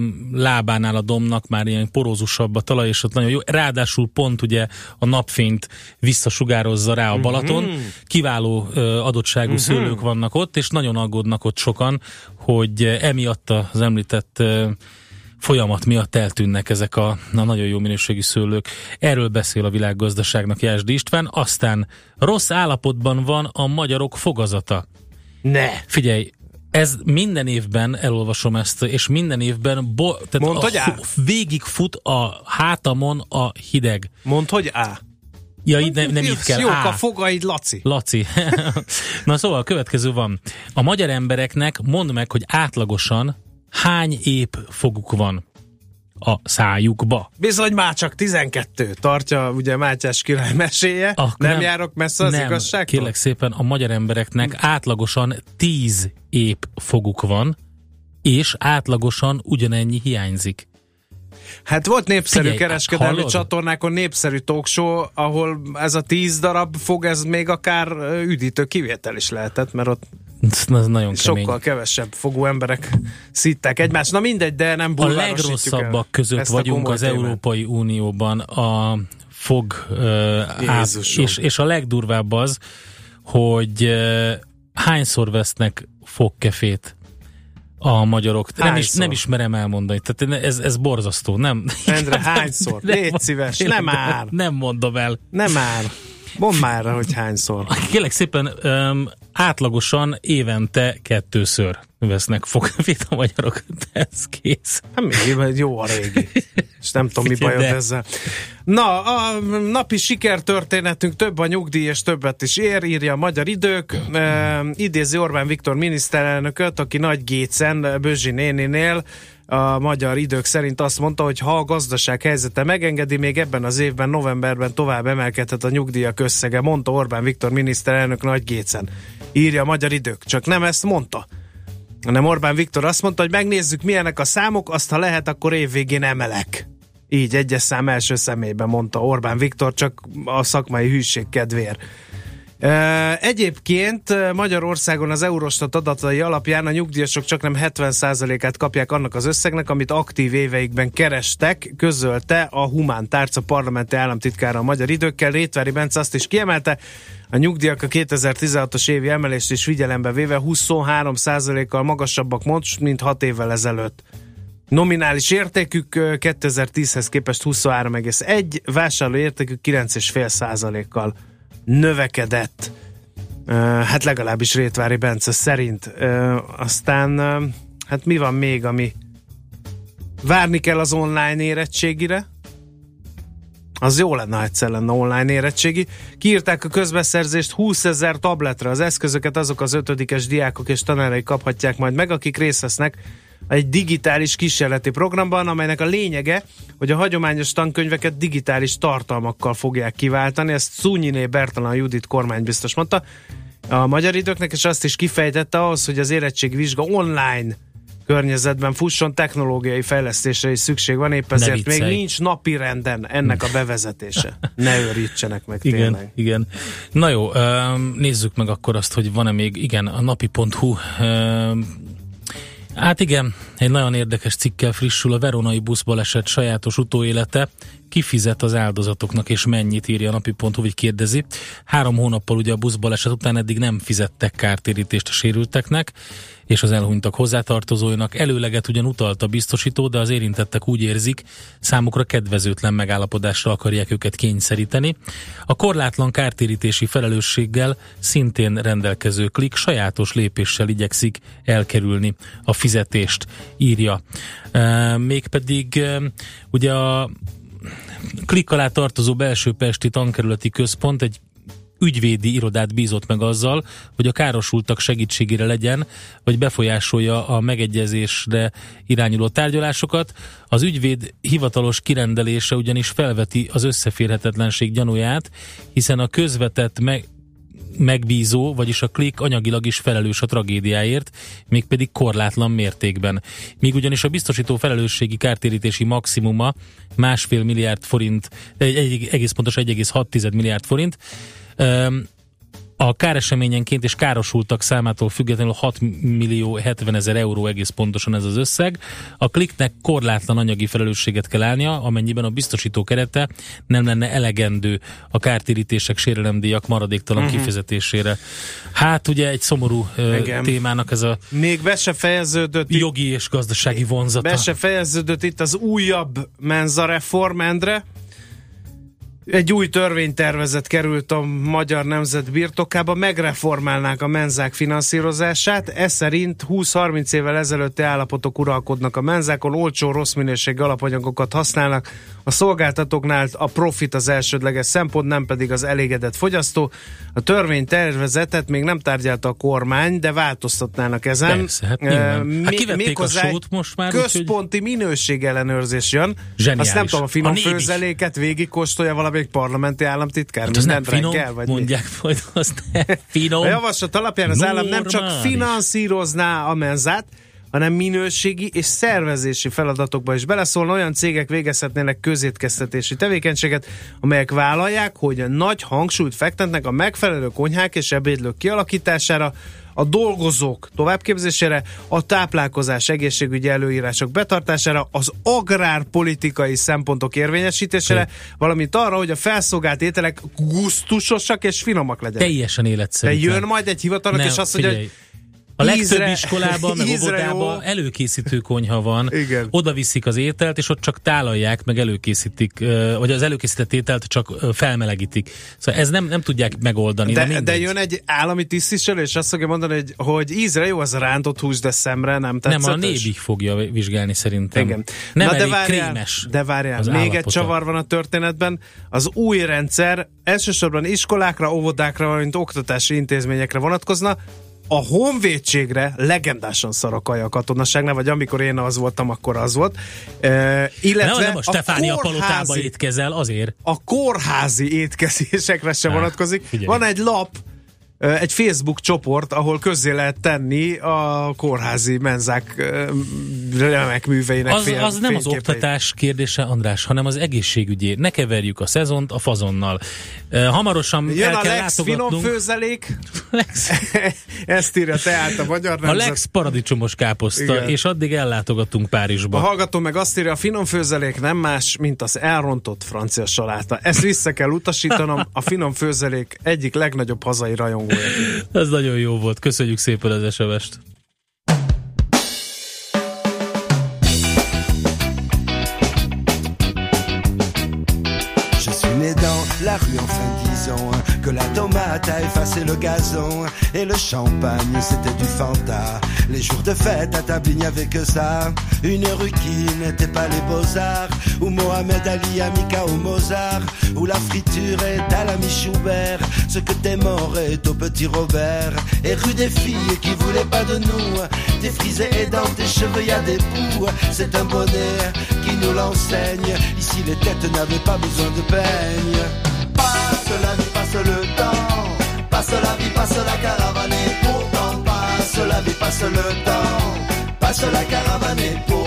lábánál a domnak már ilyen porózusabb a talaj, és ott nagyon jó. Ráadásul pont ugye a napfényt visszasugározza rá a Balaton. Mhm. Kiváló adottságú szőlők vannak ott, és nagyon aggódnak ott sokan, hogy emiatt az említett folyamat miatt eltűnnek ezek a, a nagyon jó minőségű szőlők. Erről beszél a világgazdaságnak Jásdi István. Aztán rossz állapotban van a magyarok fogazata. Ne! Figyelj, ez minden évben elolvasom ezt, és minden évben bo, tehát Mondd, a, hogy á. végig fut a hátamon a hideg. Mondd, hogy á. Ja, így nem, nem így kell. Jók Á. a fogaid, Laci. Laci. (laughs) Na szóval a következő van. A magyar embereknek mondd meg, hogy átlagosan hány ép foguk van a szájukba. Bizony már csak 12 tartja ugye Mátyás király meséje. Akkor nem, járok messze az nem, igazságtól? Kérlek szépen, a magyar embereknek átlagosan 10 ép foguk van, és átlagosan ugyanennyi hiányzik. Hát volt népszerű Figyelj, kereskedelmi hallod? csatornákon népszerű talkshow, ahol ez a tíz darab fog, ez még akár üdítő kivétel is lehetett, mert ott Ez nagyon kemény. sokkal kevesebb fogú emberek szitták egymást. Na mindegy, de nem A legrosszabbak között vagyunk az témát. Európai Unióban a fog uh, át, és, és a legdurvább az, hogy uh, hányszor vesznek fogkefét a magyarok. Nem, is, nem ismerem elmondani. Tehát ez, ez borzasztó. Nem. Endre, (laughs) hányszor? Nem- Légy szíves, nem már. Nem mondom el. Nem már. Mondd már, hogy hányszor. Kérlek szépen, um, átlagosan évente kettőször vesznek fogvit (laughs) a magyarok, de ez kész. Hát még jó a régi. És nem tudom, mi bajod De. ezzel. Na, a napi sikertörténetünk több a nyugdíj és többet is ér, írja a Magyar Idők. E, idézi Orbán Viktor miniszterelnököt, aki nagy gécen Bözsi néninél a magyar idők szerint azt mondta, hogy ha a gazdaság helyzete megengedi, még ebben az évben, novemberben tovább emelkedhet a nyugdíjak összege, mondta Orbán Viktor miniszterelnök nagy gécen. Írja a magyar idők. Csak nem ezt mondta hanem Orbán Viktor azt mondta, hogy megnézzük milyenek a számok, azt ha lehet, akkor évvégén emelek. Így egyes szám első személyben mondta Orbán Viktor, csak a szakmai hűség kedvéért. Egyébként Magyarországon az Eurostat adatai alapján a nyugdíjasok csak nem 70%-át kapják annak az összegnek, amit aktív éveikben kerestek, közölte a Humán Tárca parlamenti államtitkára a Magyar Időkkel. Rétvári Bence azt is kiemelte, a nyugdíjak a 2016-os évi emelést is figyelembe véve 23%-kal magasabbak most, mint 6 évvel ezelőtt. Nominális értékük ö, 2010-hez képest 23,1, vásárló értékük 9,5%-kal növekedett. Hát legalábbis Rétvári Bence szerint. Aztán hát mi van még, ami várni kell az online érettségire? Az jó lenne, ha egyszer lenne online érettségi. Kiírták a közbeszerzést 20 ezer tabletre. Az eszközöket azok az ötödikes diákok és tanárai kaphatják majd meg, akik részt vesznek egy digitális kísérleti programban, amelynek a lényege, hogy a hagyományos tankönyveket digitális tartalmakkal fogják kiváltani. Ezt Szúnyiné Bertalan Judit kormány biztos mondta a magyar időknek, és azt is kifejtette ahhoz, hogy az érettségvizsga online környezetben fusson, technológiai fejlesztésre is szükség van, épp ezért még nincs napi renden ennek a bevezetése. (laughs) Ne őrítsenek meg Igen, tényleg. igen. Na jó, nézzük meg akkor azt, hogy van-e még, igen, a napi.hu Hát igen, egy nagyon érdekes cikkel frissül a veronai buszbaleset sajátos utóélete. Kifizet az áldozatoknak és mennyit írja a napi.hu, vagy kérdezi. Három hónappal ugye a buszbaleset után eddig nem fizettek kártérítést a sérülteknek, és az elhunytak hozzátartozóinak. Előleget ugyan utalt a biztosító, de az érintettek úgy érzik, számukra kedvezőtlen megállapodásra akarják őket kényszeríteni. A korlátlan kártérítési felelősséggel szintén rendelkező klik sajátos lépéssel igyekszik elkerülni a fizetést, írja. E, mégpedig ugye a klik alá tartozó belső pesti tankerületi központ egy ügyvédi irodát bízott meg azzal, hogy a károsultak segítségére legyen, vagy befolyásolja a megegyezésre irányuló tárgyalásokat. Az ügyvéd hivatalos kirendelése ugyanis felveti az összeférhetetlenség gyanúját, hiszen a közvetett meg, megbízó, vagyis a klik anyagilag is felelős a tragédiáért, mégpedig korlátlan mértékben. Míg ugyanis a biztosító felelősségi kártérítési maximuma másfél milliárd forint, egy, egy, egész pontos 1,6 milliárd forint, a káreseményenként és károsultak számától függetlenül 6 millió 70 ezer euró egész pontosan ez az összeg. A kliknek korlátlan anyagi felelősséget kell állnia, amennyiben a biztosító kerete nem lenne elegendő a kártérítések, sérelemdíjak maradéktalan uh-huh. kifizetésére. Hát ugye egy szomorú Igen. témának ez a Még be se fejeződött jogi és gazdasági vonzata. Be se fejeződött itt az újabb menza reform, Endre. Egy új törvénytervezet került a magyar nemzet birtokába, megreformálnák a menzák finanszírozását. Ez szerint 20-30 évvel ezelőtti állapotok uralkodnak a menzákon, olcsó, rossz minőségű alapanyagokat használnak. A szolgáltatóknál a profit az elsődleges szempont, nem pedig az elégedett fogyasztó. A törvénytervezetet még nem tárgyalta a kormány, de változtatnának ezen. Persze, hát nyilván. Eh, Hát mi- kivették a sót most már, Központi minőségellenőrzés jön. Zseniális. Azt nem tudom, a finom A főzeléket végig kóstolja valamelyik parlamenti államtitkár Hát az nem finom, reggel, vagy mi? mondják majd azt, finom. A javaslat alapján az állam nem csak Normális. finanszírozná a menzát, hanem minőségi és szervezési feladatokba is beleszólna. Olyan cégek végezhetnének közétkeztetési tevékenységet, amelyek vállalják, hogy nagy hangsúlyt fektetnek a megfelelő konyhák és ebédlők kialakítására, a dolgozók továbbképzésére, a táplálkozás egészségügyi előírások betartására, az agrárpolitikai szempontok érvényesítésére, valamint arra, hogy a felszolgált ételek gusztusosak és finomak legyenek. Teljesen De életszerűtlen. jön majd egy hivatalok, Nem, és azt mondja, hogy A legtöbb (laughs) Ízre- iskolában, meg óvodában jó. előkészítő konyha van. Igen. Oda viszik az ételt, és ott csak tálalják, meg előkészítik, vagy az előkészített ételt csak felmelegítik. Szóval ez nem, nem tudják megoldani. De, mindegy. de jön egy állami tisztviselő, és azt fogja mondani, hogy, hogy ízre jó az a rántott hús, de szemre nem tetszetes. nem, a nébig fogja vizsgálni szerintem. Igen. Nem Na, elég de várjál, krémes. De várjál, az még egy állapota. csavar van a történetben. Az új rendszer elsősorban iskolákra, óvodákra, valamint oktatási intézményekre vonatkozna. A honvédségre legendásan szar a katonaságnál, vagy amikor én az voltam, akkor az volt. E, illetve Nem, nem a Stefánia palotába étkezel, azért. a kórházi étkezésekre sem Á, vonatkozik. figyelj. Van egy lap, egy Facebook csoport, ahol közzé lehet tenni a kórházi menzák remek műveinek Az, fél, az nem az oktatás kérdése, András, hanem az egészségügyé. Ne keverjük a szezont a fazonnal. Hamarosan Jön el a kell Lex finom főzelék, (laughs) Lex, (laughs) ezt írja tehát a magyar a nemzet. Lex paradicsomos káposzta, Igen. és addig ellátogatunk A Párizsba. hallgató meg azt írja, a finom főzelék nem más, mint az elrontott francia saláta. Ezt vissza kell utasítanom, a finom főzelék egyik legnagyobb hazai rajongója. (laughs) Ez nagyon jó volt. Köszönjük szépen az SMS-t. Je suis né dans la rue en disons que la a effacé le gazon et le champagne c'était du Fanta. Les jours de fête à n'y avait que ça. Une rue qui n'était pas les beaux-arts où Mohamed Ali a mis KO Mozart où la friture est à l'ami Schubert. Ce que t'es mort est au petit Robert et rue des filles qui voulaient pas de nous. T'es frisé et dans tes cheveux y a des poux. C'est un bonnet qui nous l'enseigne. Ici les têtes n'avaient pas besoin de peigne. Passe la vie, passe le temps. Le temps. Passe la caravane pourtant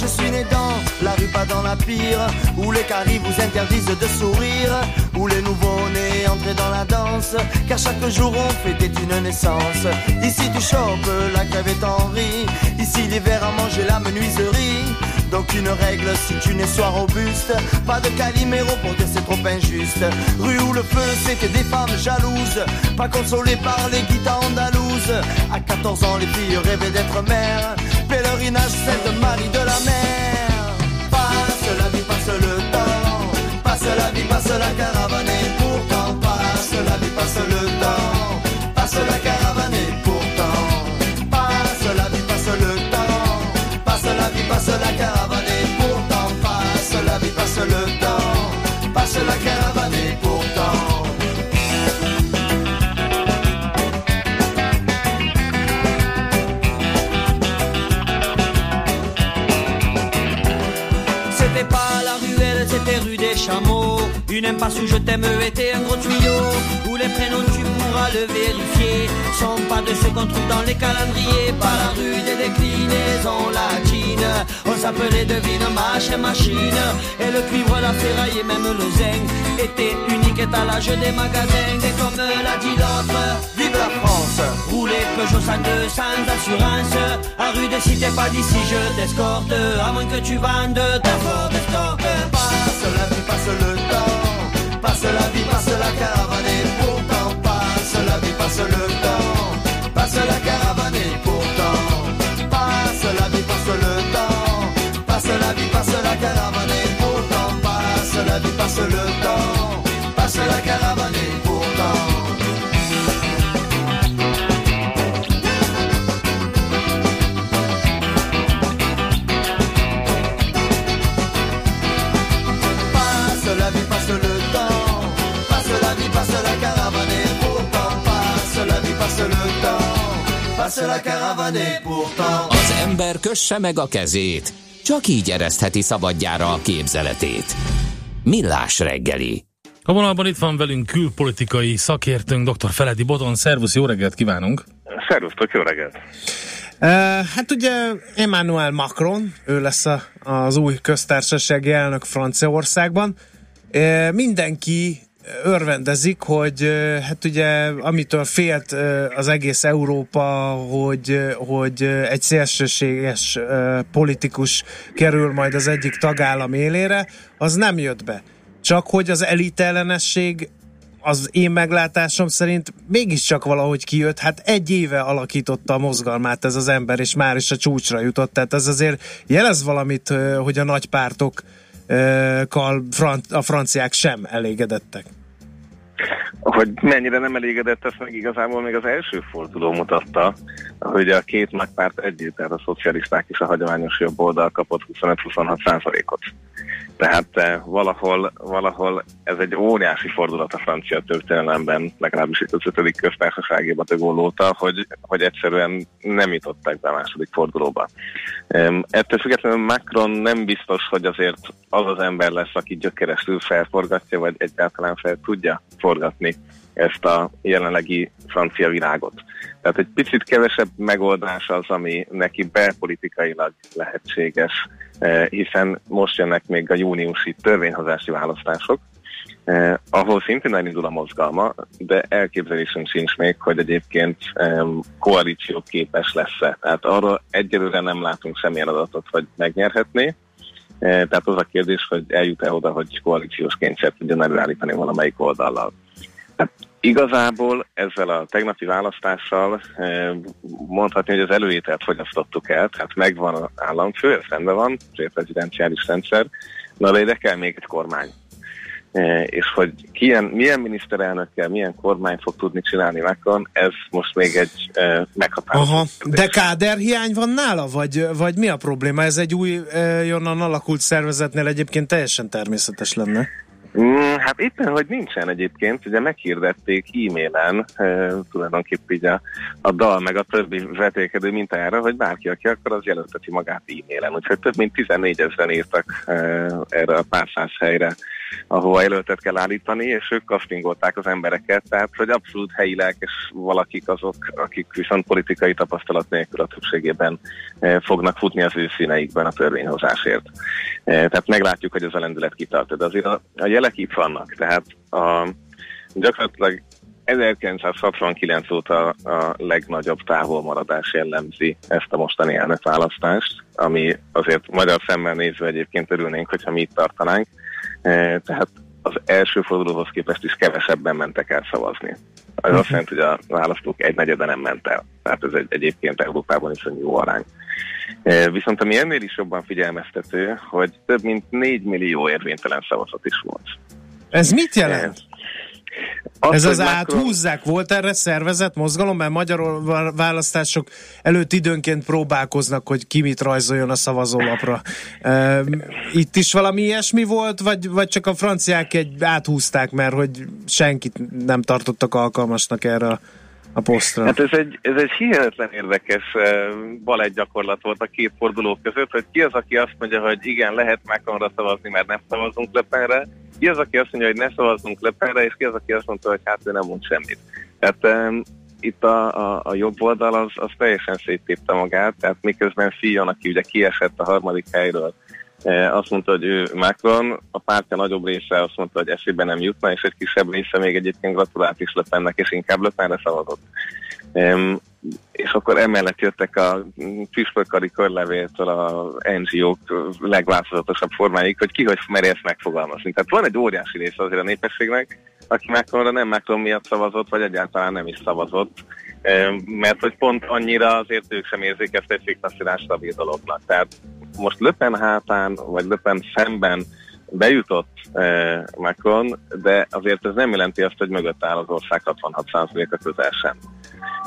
je suis né dans la rue, pas dans la pire, où les caries vous interdisent de sourire, où les nouveaux-nés entreient dans la danse, car chaque jour on fêtait une naissance. Ici tu chopes la crevette en riz, ici l'hiver a mangé la menuiserie. Donc une règle si tu n'es soit robuste. Pas de calimero pour dire c'est trop injuste. Rue où le feu c'était des femmes jalouses. Pas consolées par les guitares andalouses. À 14 ans les filles rêvaient d'être mères. Pèlerinage Sainte Marie de la mer. Passe la vie, passe le temps. Passe la vie, passe la caravane et pourtant Passe la vie, passe le temps. Passe la caravane Passe la caravane et pourtant C'était pas la ruelle, c'était rue des chameaux. Une impasse où je t'aime était un gros tuyau. Où les prénoms tu pourras le vérifier. Sont pas de ceux qu'on trouve dans les calendriers. Pas la rue des déclinaisons latines. On s'appelait devine machin machine. Et le cuivre, la ferraille et même le zinc étaient unique étalage des magasins. Et comme l'a dit l'autre, vive la France. Rouler Peugeot 102 sans assurance. À rue des cités, pas d'ici, je t'escorte. À moins que tu vendes ta Ford Escort. Passe la vie, passe le temps. Passe la vie, passe la caravane et pourtant passe la vie, passe le temps. Passe la caravane passe la vie, passe le temps. Passe la caravane et pourtant. Az ember kösse meg a kezét, csak így eresztheti szabadjára a képzeletét. Millás reggeli. A vonalban itt van velünk külpolitikai szakértőnk, dr. Feledi Boton. Szervusz, jó reggelt kívánunk! Szervusztok, jó reggelt! Uh, hát ugye Emmanuel Macron, ő lesz a, az új köztársasági elnök Franciaországban. Uh, mindenki örvendezik, hogy hát ugye amitől félt az egész Európa, hogy, hogy egy szélsőséges politikus kerül majd az egyik tagállam élére, az nem jött be. Csak hogy az elitellenesség az én meglátásom szerint mégiscsak valahogy kijött, hát egy éve alakította a mozgalmát ez az ember, és már is a csúcsra jutott, tehát ez azért jelez valamit, hogy a nagy pártokkal a franciák sem elégedettek. Hogy mennyire nem elégedett, ezt meg igazából még az első forduló mutatta, hogy a két nagy párt együtt, tehát a szocialisták és a hagyományos jobb oldal kapott 25-26 százalékot. Tehát eh, valahol, valahol ez egy óriási fordulat a francia történelemben, legalábbis itt az ötödik köztársasági bategól óta, hogy, hogy egyszerűen nem jutottak be a második fordulóba. Ettől függetlenül Macron nem biztos, hogy azért az az ember lesz, aki gyökeresztül felforgatja, vagy egyáltalán fel tudja forgatni ezt a jelenlegi francia virágot. Tehát egy picit kevesebb megoldás az, ami neki belpolitikailag lehetséges, eh, hiszen most jönnek még a júniusi törvényhozási választások, eh, ahol szintén elindul a mozgalma, de elképzelésünk sincs még, hogy egyébként eh, koalíció képes lesz-e. Tehát arra egyelőre nem látunk semmilyen adatot, hogy megnyerhetné, tehát az a kérdés, hogy eljut-e oda, hogy koalíciós kényszert tudjon előállítani valamelyik oldallal. Hát igazából ezzel a tegnapi választással eh, mondhatni, hogy az előételt fogyasztottuk el, tehát megvan az államfő, ez rendben van, az prezidenciális rendszer, na de ide kell még egy kormány. E, és hogy kilyen, milyen miniszterelnökkel, milyen kormány fog tudni csinálni Macron, ez most még egy e, meghatározó. Aha. De káderhiány van nála, vagy, vagy mi a probléma? Ez egy új, e, jonnan alakult szervezetnél egyébként teljesen természetes lenne. Mm, hát éppen, hogy nincsen egyébként, ugye meghirdették e-mailen, e, tulajdonképpen így a, a dal meg a többi vetékedő mintájára, hogy bárki, aki akar, az jelölteti magát e-mailen. Úgyhogy több mint 14 ezeren írtak erre a pár száz helyre ahova jelöltet kell állítani, és ők kasztingolták az embereket, tehát hogy abszolút helyi lelkes valakik azok, akik viszont politikai tapasztalat nélkül a többségében fognak futni az ő színeikben a törvényhozásért. Eh, tehát meglátjuk, hogy ez a lendület kitart. De azért a, a jelek itt vannak, tehát a, gyakorlatilag 1969 óta a legnagyobb távolmaradás jellemzi ezt a mostani elnökválasztást, ami azért magyar szemmel nézve egyébként örülnénk, hogyha mi itt tartanánk. E, tehát az első fordulóhoz képest is kevesebben mentek el szavazni. Uh-huh. azt jelenti, hogy a választók egy negyede nem ment el. Tehát ez egy, egyébként Európában is jó arány. E, viszont ami ennél is jobban figyelmeztető, hogy több mint 4 millió érvénytelen szavazat is volt. Ez mit jelent? E, az, Ez az Macron... áthúzzák, volt erre szervezett mozgalom, mert magyar választások előtt időnként próbálkoznak, hogy ki mit rajzoljon a szavazólapra. Itt is valami ilyesmi volt, vagy, vagy csak a franciák egy áthúzták, mert hogy senkit nem tartottak alkalmasnak erre a a posztra. Hát ez egy, ez egy hihetetlen érdekes balett gyakorlat volt a két forduló között, hogy ki az, aki azt mondja, hogy igen, lehet Macronra szavazni, mert nem szavazunk Lepenre, ki az, aki azt mondja, hogy ne szavazzunk Lepenre, és ki az, aki azt mondta, hogy hát ő nem mond semmit. Tehát um, itt a, a, a jobb oldal az, az teljesen széttépte magát, tehát miközben Fion, aki ugye kiesett a harmadik helyről, azt mondta, hogy ő Macron, a pártja nagyobb része azt mondta, hogy eszébe nem jutna, és egy kisebb része még egyébként gratulált is Löpennek, és inkább Löpenre szavazott. Um, és akkor emellett jöttek a püspökkari körlevéltől a NGO-k legváltozatosabb formáig, hogy ki hogy meri ezt megfogalmazni. Tehát van egy óriási része azért a népességnek, aki Macronra nem Macron miatt szavazott, vagy egyáltalán nem is szavazott, mert hogy pont annyira azért ők sem érzik ezt egy fiktaszírás stabil dolognak. Tehát most Löpen hátán, vagy Löpen szemben bejutott eh, Macron, de azért ez nem jelenti azt, hogy mögött áll az ország 66%-a közel sem.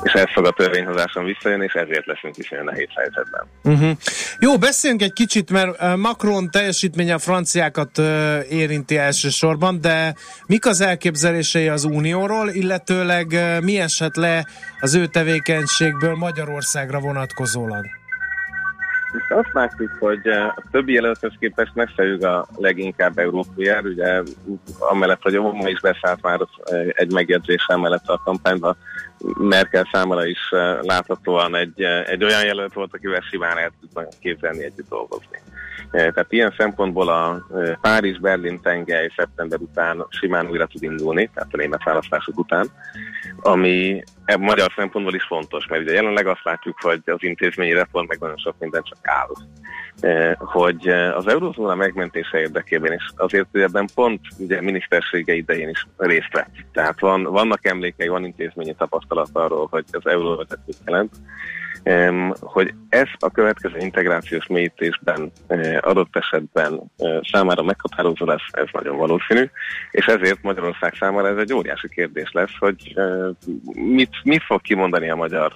És ez fog a törvényhozáson visszajönni, és ezért leszünk is olyan nehéz helyzetben. Uh-huh. Jó, beszéljünk egy kicsit, mert eh, Macron teljesítménye a franciákat uh, érinti elsősorban, de mik az elképzelései az Unióról, illetőleg uh, mi esett le az ő tevékenységből Magyarországra vonatkozólag? És azt látjuk, hogy eh, a többi jelölthez képest messze a leginkább európai jár, ugye amellett, hogy Obama is beszállt már eh, egy megjegyzéssel mellett a kampányba, Merkel számára is eh, láthatóan egy, egy olyan jelölt volt, akivel simán el tudnak képzelni együtt dolgozni. Tehát ilyen szempontból a Párizs-Berlin tengely szeptember után simán újra tud indulni, tehát a német választások után, ami magyar szempontból is fontos, mert ugye jelenleg azt látjuk, hogy az intézményi reform meg nagyon sok minden csak áll. hogy az eurozóna megmentése érdekében is azért hogy ebben pont ugye minisztersége idején is részt vett. Tehát van, vannak emlékei, van intézményi tapasztalat arról, hogy az mit jelent hogy ez a következő integrációs mélyítésben adott esetben számára meghatározó lesz, ez nagyon valószínű, és ezért Magyarország számára ez egy óriási kérdés lesz, hogy mit, mit fog kimondani a magyar,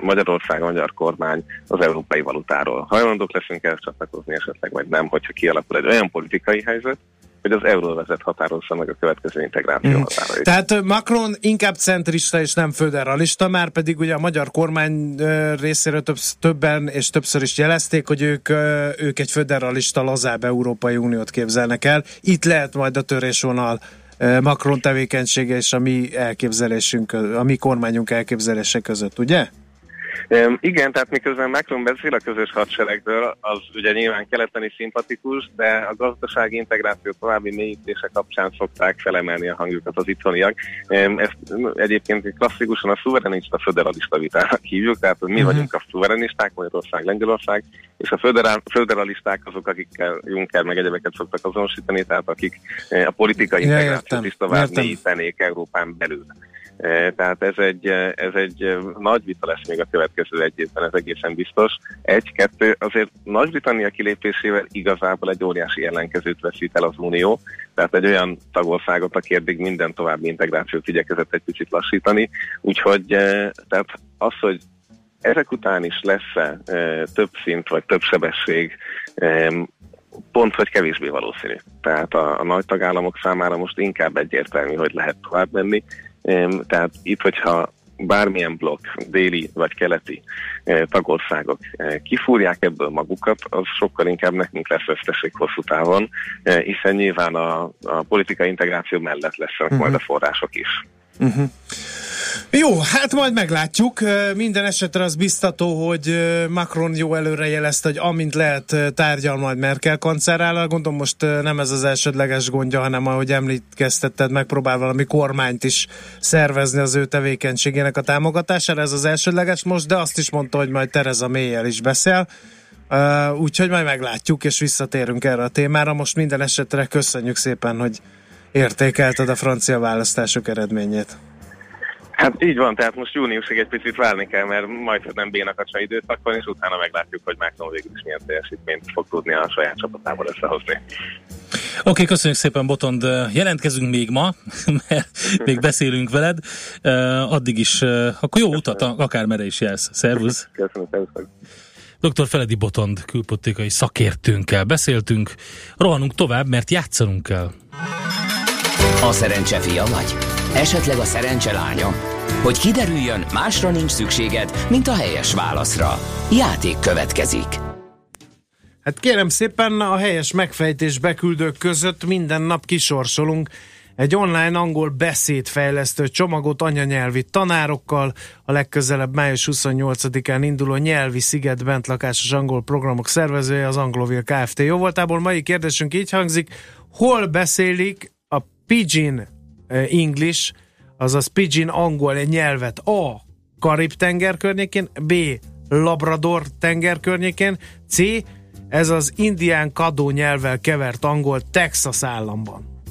Magyarország, a magyar kormány az európai valutáról. Hajlandók leszünk el csatlakozni esetleg, vagy nem, hogyha kialakul egy olyan politikai helyzet, hogy az euróvezet határozza meg a következő integráció mm. határait. Tehát Macron inkább centrista és nem föderalista, már pedig ugye a magyar kormány részéről több, többen és többször is jelezték, hogy ők, ők egy föderalista, lazább Európai Uniót képzelnek el. Itt lehet majd a törésvonal Macron tevékenysége és a mi elképzelésünk, a mi kormányunk elképzelése között, ugye? Igen, tehát miközben Macron beszél a közös hadseregről, az ugye nyilván keleten is szimpatikus, de a gazdasági integráció további mélyítése kapcsán szokták felemelni a hangjukat az itthoniak. Ezt egyébként klasszikusan a szuverenista föderalista vitának hívjuk, tehát hogy mi uh-huh. vagyunk a szuverenisták, Magyarország, Lengyelország, és a föderál, föderalisták azok, akikkel Juncker meg egyebeket szoktak azonosítani, tehát akik eh, a politikai integrációt is tovább mélyítenék Európán belül. E, tehát ez egy, e, ez egy e, nagy vita lesz még a következő egy évben, ez egészen biztos. Egy, kettő, azért Nagy-Britannia kilépésével igazából egy óriási ellenkezőt veszít el az Unió, tehát egy olyan tagországot, aki eddig minden további integrációt igyekezett egy kicsit lassítani, úgyhogy tehát az, hogy ezek után is lesz-e több szint vagy több sebesség, pont vagy kevésbé valószínű. Tehát a, a nagy tagállamok számára most inkább egyértelmű, hogy lehet tovább menni, tehát itt, hogyha bármilyen blokk, déli vagy keleti eh, tagországok eh, kifúrják ebből magukat, az sokkal inkább nekünk lesz veszteség hosszú távon, eh, hiszen nyilván a, a politikai integráció mellett lesznek uh-huh. majd a források is. Uh-huh. Jó, hát majd meglátjuk. Minden esetre az biztató, hogy Macron jó előre jelezte, hogy amint lehet tárgyal majd Merkel kancellárral. Gondolom most nem ez az elsődleges gondja, hanem ahogy említkeztetted, megpróbál valami kormányt is szervezni az ő tevékenységének a támogatására. Ez az elsődleges most, de azt is mondta, hogy majd Tereza Mélyel is beszél. Úgyhogy majd meglátjuk, és visszatérünk erre a témára. Most minden esetre köszönjük szépen, hogy értékelted a francia választások eredményét. Hát így van, tehát most júniusig egy picit várni kell, mert majd nem bénakacsa időszakban, és utána meglátjuk, hogy Macron végül is milyen teljesítményt fog tudni a saját csapatából összehozni. Oké, okay, köszönjük szépen Botond. Jelentkezünk még ma, (laughs) mert még beszélünk veled. Addig is, akkor jó utat, akár merre is jelsz. Szervusz! Köszönöm, szervusz! Dr. Feledi Botond külpolitikai szakértőnkkel beszéltünk. Rohanunk tovább, mert játszanunk kell. A szerencse fia vagy? Esetleg a szerencse lánya? Hogy kiderüljön, másra nincs szükséged, mint a helyes válaszra. Játék következik. Hát kérem szépen, a helyes megfejtés beküldők között minden nap kisorsolunk egy online angol beszédfejlesztő csomagot anyanyelvi tanárokkal, a legközelebb május 28-án induló nyelvi sziget bentlakásos angol programok szervezője az Anglovil Kft. Jó voltából mai kérdésünk így hangzik, hol beszélik Pidgin English, azaz Pidgin angol egy nyelvet A. Karib-tenger környékén, B. Labrador tenger környékén, C. Ez az indián kadó nyelvvel kevert angol Texas államban.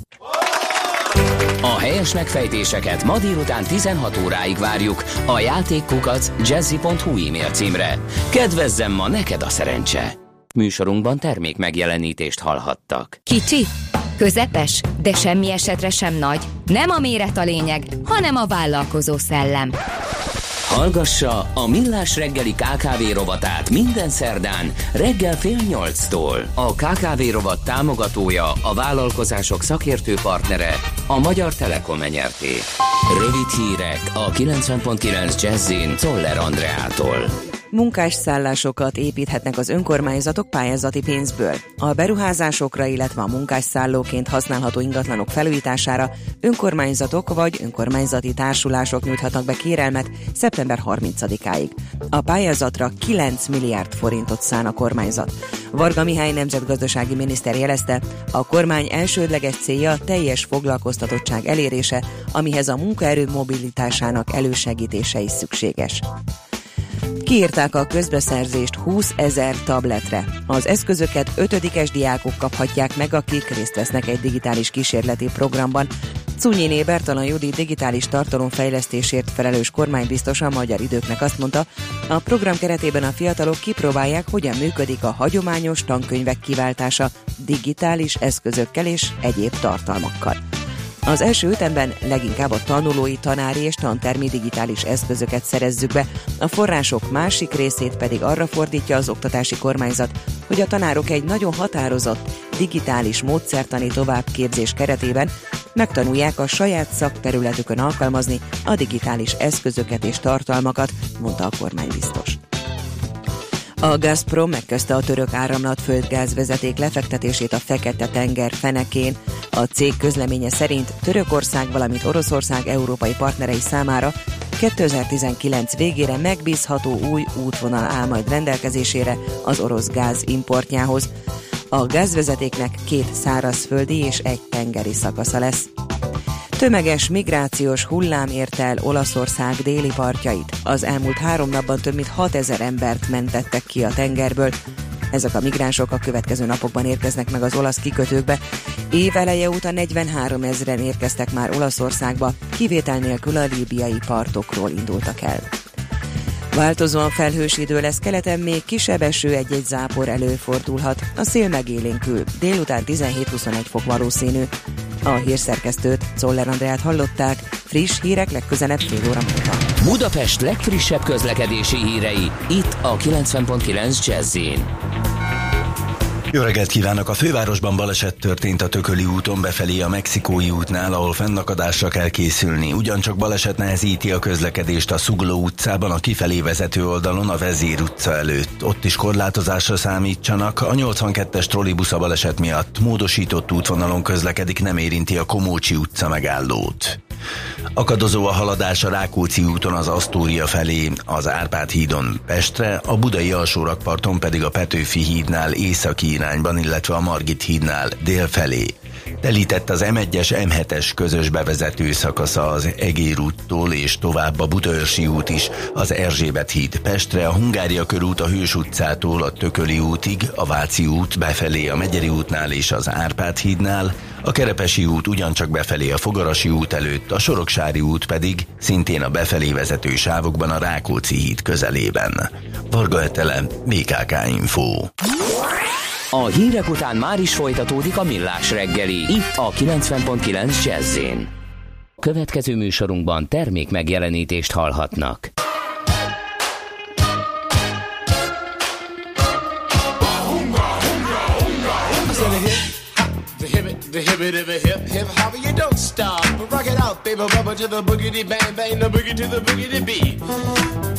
A helyes megfejtéseket ma délután 16 óráig várjuk a játékkukac jazzy.hu e-mail címre. Kedvezzem ma neked a szerencse! Műsorunkban termék megjelenítést hallhattak. Kicsi, közepes, de semmi esetre sem nagy. Nem a méret a lényeg, hanem a vállalkozó szellem. Hallgassa a Millás reggeli KKV rovatát minden szerdán reggel fél nyolctól. A KKV rovat támogatója, a vállalkozások szakértő partnere, a Magyar Telekom enyerté. Rövid hírek a 90.9 Jazzin Toller Andreától. Munkásszállásokat építhetnek az önkormányzatok pályázati pénzből. A beruházásokra, illetve a munkásszállóként használható ingatlanok felújítására önkormányzatok vagy önkormányzati társulások nyújthatnak be kérelmet szeptember 30-áig. A pályázatra 9 milliárd forintot szán a kormányzat. Varga Mihály nemzetgazdasági miniszter jelezte, a kormány elsődleges célja teljes foglalkoztatottság elérése, amihez a munkaerő mobilitásának elősegítése is szükséges. Kiírták a közbeszerzést 20 ezer tabletre. Az eszközöket ötödikes diákok kaphatják meg, akik részt vesznek egy digitális kísérleti programban. Cunyiné Bertalan Judi digitális tartalomfejlesztésért felelős kormánybiztos a magyar időknek azt mondta, a program keretében a fiatalok kipróbálják, hogyan működik a hagyományos tankönyvek kiváltása digitális eszközökkel és egyéb tartalmakkal. Az első ütemben leginkább a tanulói, tanári és tantermi digitális eszközöket szerezzük be, a források másik részét pedig arra fordítja az oktatási kormányzat, hogy a tanárok egy nagyon határozott digitális módszertani továbbképzés keretében megtanulják a saját szakterületükön alkalmazni a digitális eszközöket és tartalmakat, mondta a kormánybiztos. A Gazprom megkezdte a török áramlat földgázvezeték lefektetését a Fekete-tenger fenekén. A cég közleménye szerint Törökország, valamint Oroszország európai partnerei számára 2019 végére megbízható új útvonal áll majd rendelkezésére az orosz gáz importjához. A gázvezetéknek két szárazföldi és egy tengeri szakasza lesz. Tömeges migrációs hullám ért el Olaszország déli partjait. Az elmúlt három napban több mint 6000 embert mentettek ki a tengerből. Ezek a migránsok a következő napokban érkeznek meg az olasz kikötőkbe. Év eleje óta 43 ezeren érkeztek már Olaszországba, kivétel nélkül a líbiai partokról indultak el. Változóan felhős idő lesz, keleten még kisebb eső egy-egy zápor előfordulhat. A szél megélénkül, délután 17-21 fok valószínű. A hírszerkesztőt, Czoller Andrát hallották, friss hírek legközelebb fél óra múlva. Budapest legfrissebb közlekedési hírei, itt a 90.9 jazz jó reggelt kívánok! A fővárosban baleset történt a Tököli úton befelé a Mexikói útnál, ahol fennakadásra kell készülni. Ugyancsak baleset nehezíti a közlekedést a Szugló utcában, a kifelé vezető oldalon a Vezér utca előtt. Ott is korlátozásra számítsanak. A 82-es trollibusz a baleset miatt módosított útvonalon közlekedik, nem érinti a Komócsi utca megállót. Akadozó a haladás a Rákóczi úton az Asztória felé, az Árpád hídon Pestre, a Budai alsórakparton pedig a Petőfi hídnál északi irányban, illetve a Margit hídnál dél felé. Telített az M1-es M7-es közös bevezető szakasza az Egér úttól és tovább a Budaörsi út is, az Erzsébet híd Pestre, a Hungária körút a Hős utcától a Tököli útig, a Váci út befelé a Megyeri útnál és az Árpád hídnál, a Kerepesi út ugyancsak befelé a Fogarasi út előtt, a Soroksári út pedig szintén a befelé vezető sávokban a Rákóczi híd közelében. Varga Etele, BKK Info. A hírek után már is folytatódik a millás reggeli, itt a 90.9 jazz Következő műsorunkban termék megjelenítést hallhatnak. the hippie to the hip hip hop, you don't stop. Rock it out, baby, bubble to the boogity bang bang, the boogie to the boogity beat.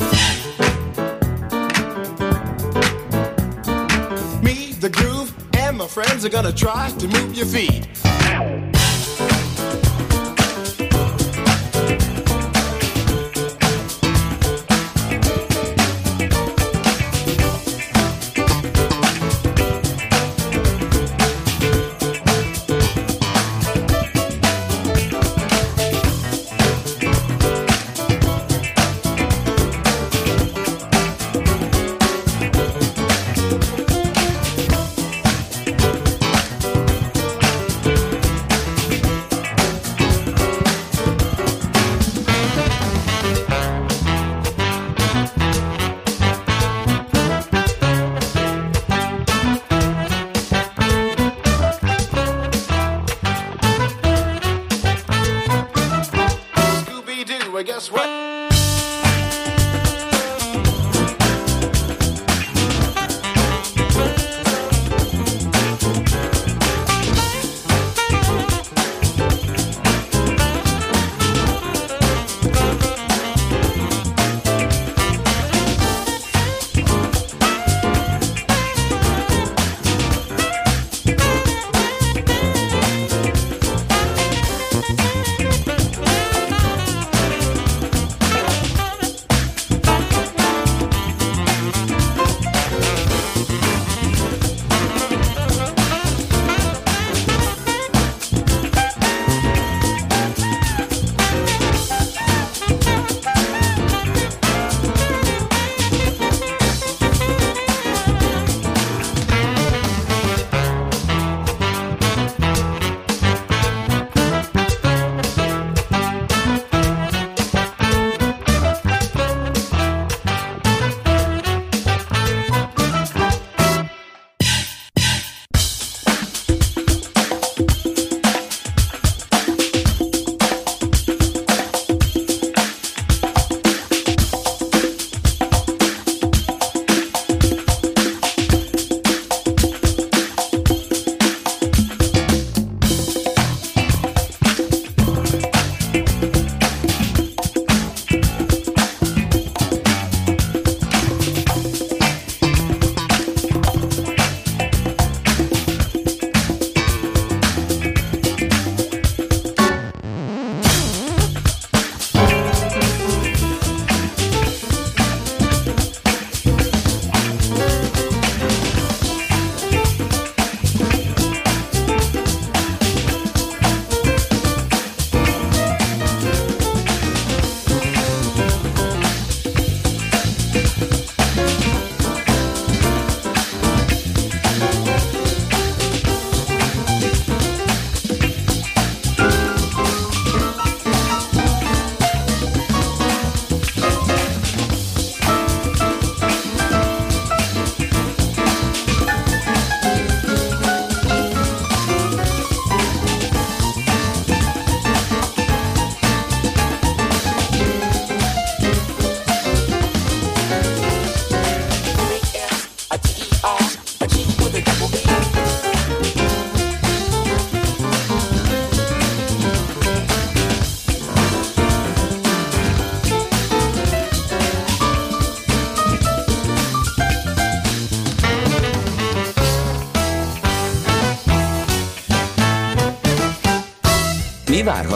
Friends are gonna try to move your feet.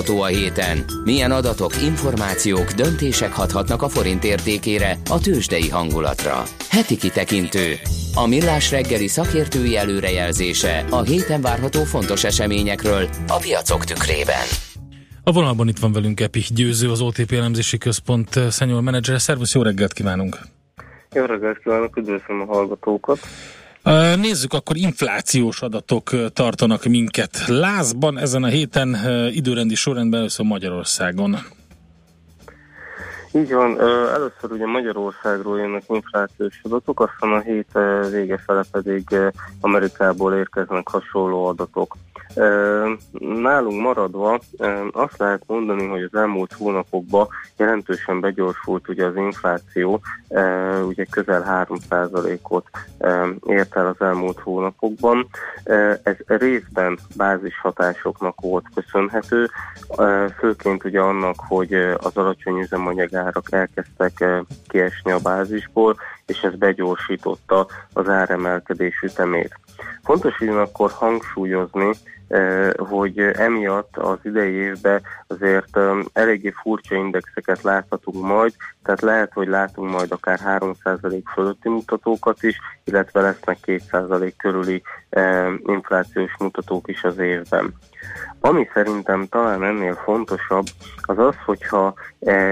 Várható a héten? Milyen adatok, információk, döntések hathatnak a forint értékére, a tőzsdei hangulatra? Heti kitekintő. A millás reggeli szakértői előrejelzése a héten várható fontos eseményekről a piacok tükrében. A vonalban itt van velünk Epi Győző, az OTP elemzési központ senior menedzser. Szervusz, jó reggelt kívánunk! Jó reggelt kívánok, üdvözlöm a hallgatókat! Nézzük, akkor inflációs adatok tartanak minket lázban ezen a héten időrendi sorrendben először Magyarországon. Így van, először ugye Magyarországról jönnek inflációs adatok, aztán a hét vége fele pedig Amerikából érkeznek hasonló adatok. Nálunk maradva azt lehet mondani, hogy az elmúlt hónapokban jelentősen begyorsult ugye az infláció, ugye közel 3%-ot ért el az elmúlt hónapokban. Ez részben bázis hatásoknak volt köszönhető, főként ugye annak, hogy az alacsony üzemanyagárak elkezdtek kiesni a bázisból, és ez begyorsította az áremelkedés ütemét. Fontos ugyanakkor hangsúlyozni, hogy emiatt az idei évben azért eléggé furcsa indexeket láthatunk majd, tehát lehet, hogy látunk majd akár 3% fölötti mutatókat is, illetve lesznek 2% körüli inflációs mutatók is az évben. Ami szerintem talán ennél fontosabb, az az, hogyha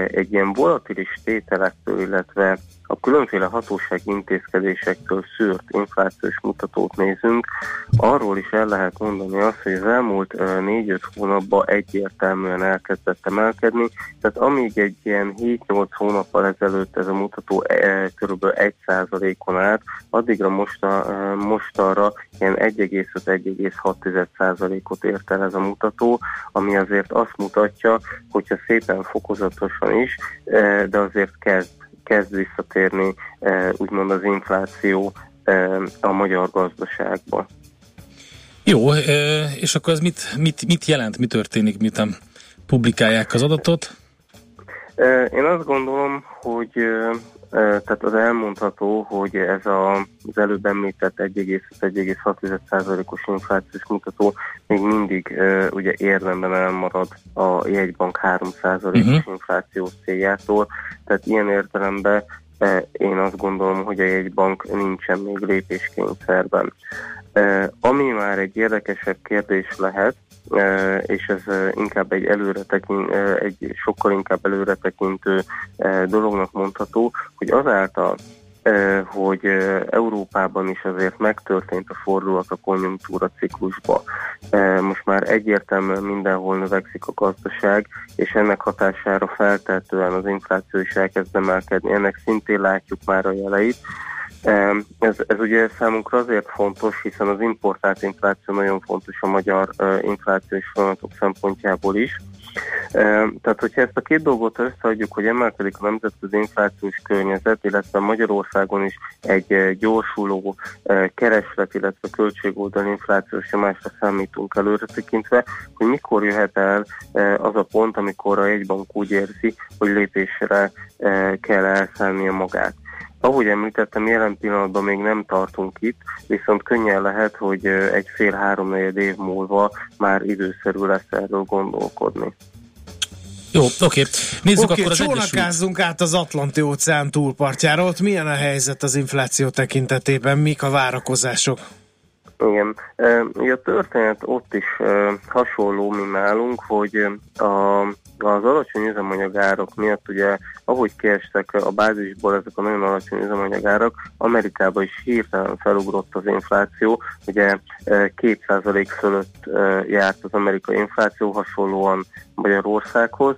egy ilyen volatilis tételektől, illetve a különféle hatóság intézkedésektől szűrt inflációs mutatót nézünk, arról is el lehet mondani azt, hogy az elmúlt 4-5 hónapban egyértelműen elkezdett emelkedni, tehát amíg egy ilyen 7-8 hónappal ezelőtt ez a mutató kb. 1%-on állt, addigra most, a, most arra ilyen 1,5-1,6%-ot ért el ez a mutató, ami azért azt mutatja, hogyha szépen fokozatosan is, de azért kezd kezd visszatérni úgymond az infláció a magyar gazdaságba. Jó, és akkor ez mit, mit, mit jelent, mi történik, miután publikálják az adatot? Én azt gondolom, hogy tehát az elmondható, hogy ez a, az előbb említett 1,6%-os inflációs mutató még mindig ugye érdemben elmarad a jegybank 3%-os uh-huh. inflációs céljától, tehát ilyen értelemben én azt gondolom, hogy a jegybank nincsen még lépéskényszerben. Ami már egy érdekesebb kérdés lehet, és ez inkább egy előre tekint, egy sokkal inkább előre tekintő dolognak mondható, hogy azáltal, hogy Európában is azért megtörtént a fordulat a konjunktúra ciklusba. Most már egyértelműen mindenhol növekszik a gazdaság, és ennek hatására felteltően az infláció is elkezd emelkedni. Ennek szintén látjuk már a jeleit. Ez, ez ugye számunkra azért fontos, hiszen az importált infláció nagyon fontos a magyar inflációs folyamatok szempontjából is. Tehát, hogyha ezt a két dolgot összeadjuk, hogy emelkedik a nemzetközi inflációs környezet, illetve Magyarországon is egy gyorsuló kereslet, illetve költségoldal inflációs nyomásra számítunk előre tekintve, hogy mikor jöhet el az a pont, amikor a jegybank úgy érzi, hogy lépésre kell elszállnia magát. Ahogy említettem, jelen pillanatban még nem tartunk itt, viszont könnyen lehet, hogy egy fél-háromnegyed év múlva már időszerű lesz erről gondolkodni. Jó, oké. Nézzük oké, akkor az csónakázzunk át az Atlanti óceán túlpartjára. Ott milyen a helyzet az infláció tekintetében? Mik a várakozások? Igen. Ugye a történet ott is hasonló, mi nálunk, hogy a, az alacsony üzemanyagárak miatt ugye, ahogy kiestek a bázisból ezek a nagyon alacsony üzemanyagárak, Amerikában is hirtelen felugrott az infláció, ugye 2% fölött járt az amerikai infláció, hasonlóan Magyarországhoz,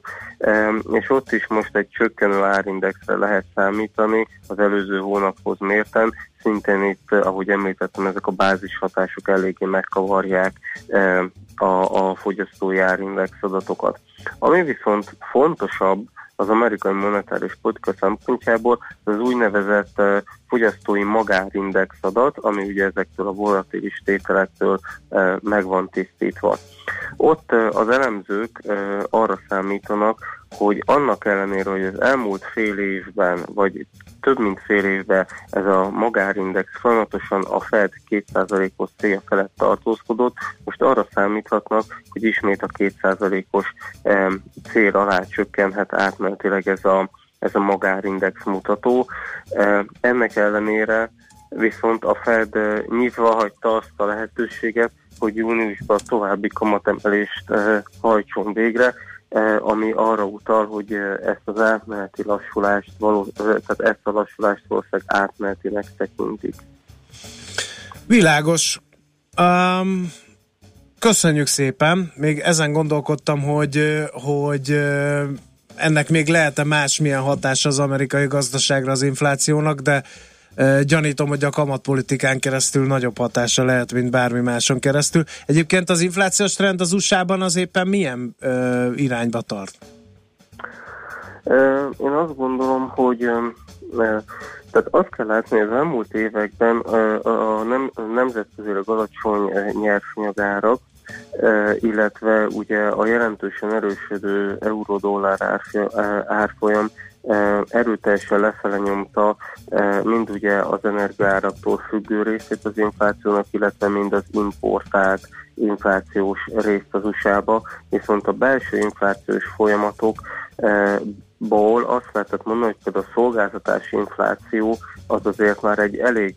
és ott is most egy csökkenő árindexre lehet számítani az előző hónaphoz mérten, szintén itt, ahogy említettem, ezek a bázis hatások eléggé megkavarják a, a fogyasztói árindex adatokat. Ami viszont fontosabb, az amerikai monetáris politika szempontjából az úgynevezett uh, fogyasztói magárindex adat, ami ugye ezektől a volatilis tételektől meg van tisztítva. Ott az elemzők arra számítanak, hogy annak ellenére, hogy az elmúlt fél évben, vagy több mint fél évben ez a magárindex folyamatosan a Fed 2%-os célja felett tartózkodott, most arra számíthatnak, hogy ismét a 2%-os cél alá csökkenhet átmenetileg ez a, ez a magárindex mutató. Ennek ellenére viszont a Fed nyitva hagyta azt a lehetőséget, hogy júniusban további kamatemelést hajtson végre, ami arra utal, hogy ezt az átmeneti lassulást, való, tehát ezt a lassulást valószínűleg átmenetileg tekintik. Világos. Um, köszönjük szépen. Még ezen gondolkodtam, hogy, hogy ennek még lehet-e másmilyen hatás az amerikai gazdaságra az inflációnak, de gyanítom, hogy a kamatpolitikán keresztül nagyobb hatása lehet, mint bármi máson keresztül. Egyébként az inflációs trend az USA-ban az éppen milyen ö, irányba tart? Én azt gondolom, hogy tehát azt kell látni, hogy az elmúlt években a nem, nemzetközileg alacsony nyersanyagárak, illetve ugye a jelentősen erősödő euró-dollár árfolyam erőteljesen lefele nyomta mind ugye az energiáraktól függő részét az inflációnak, illetve mind az importált inflációs részt az USA-ba, viszont a belső inflációs folyamatok ból azt lehetett mondani, hogy például a szolgáltatási infláció az azért már egy elég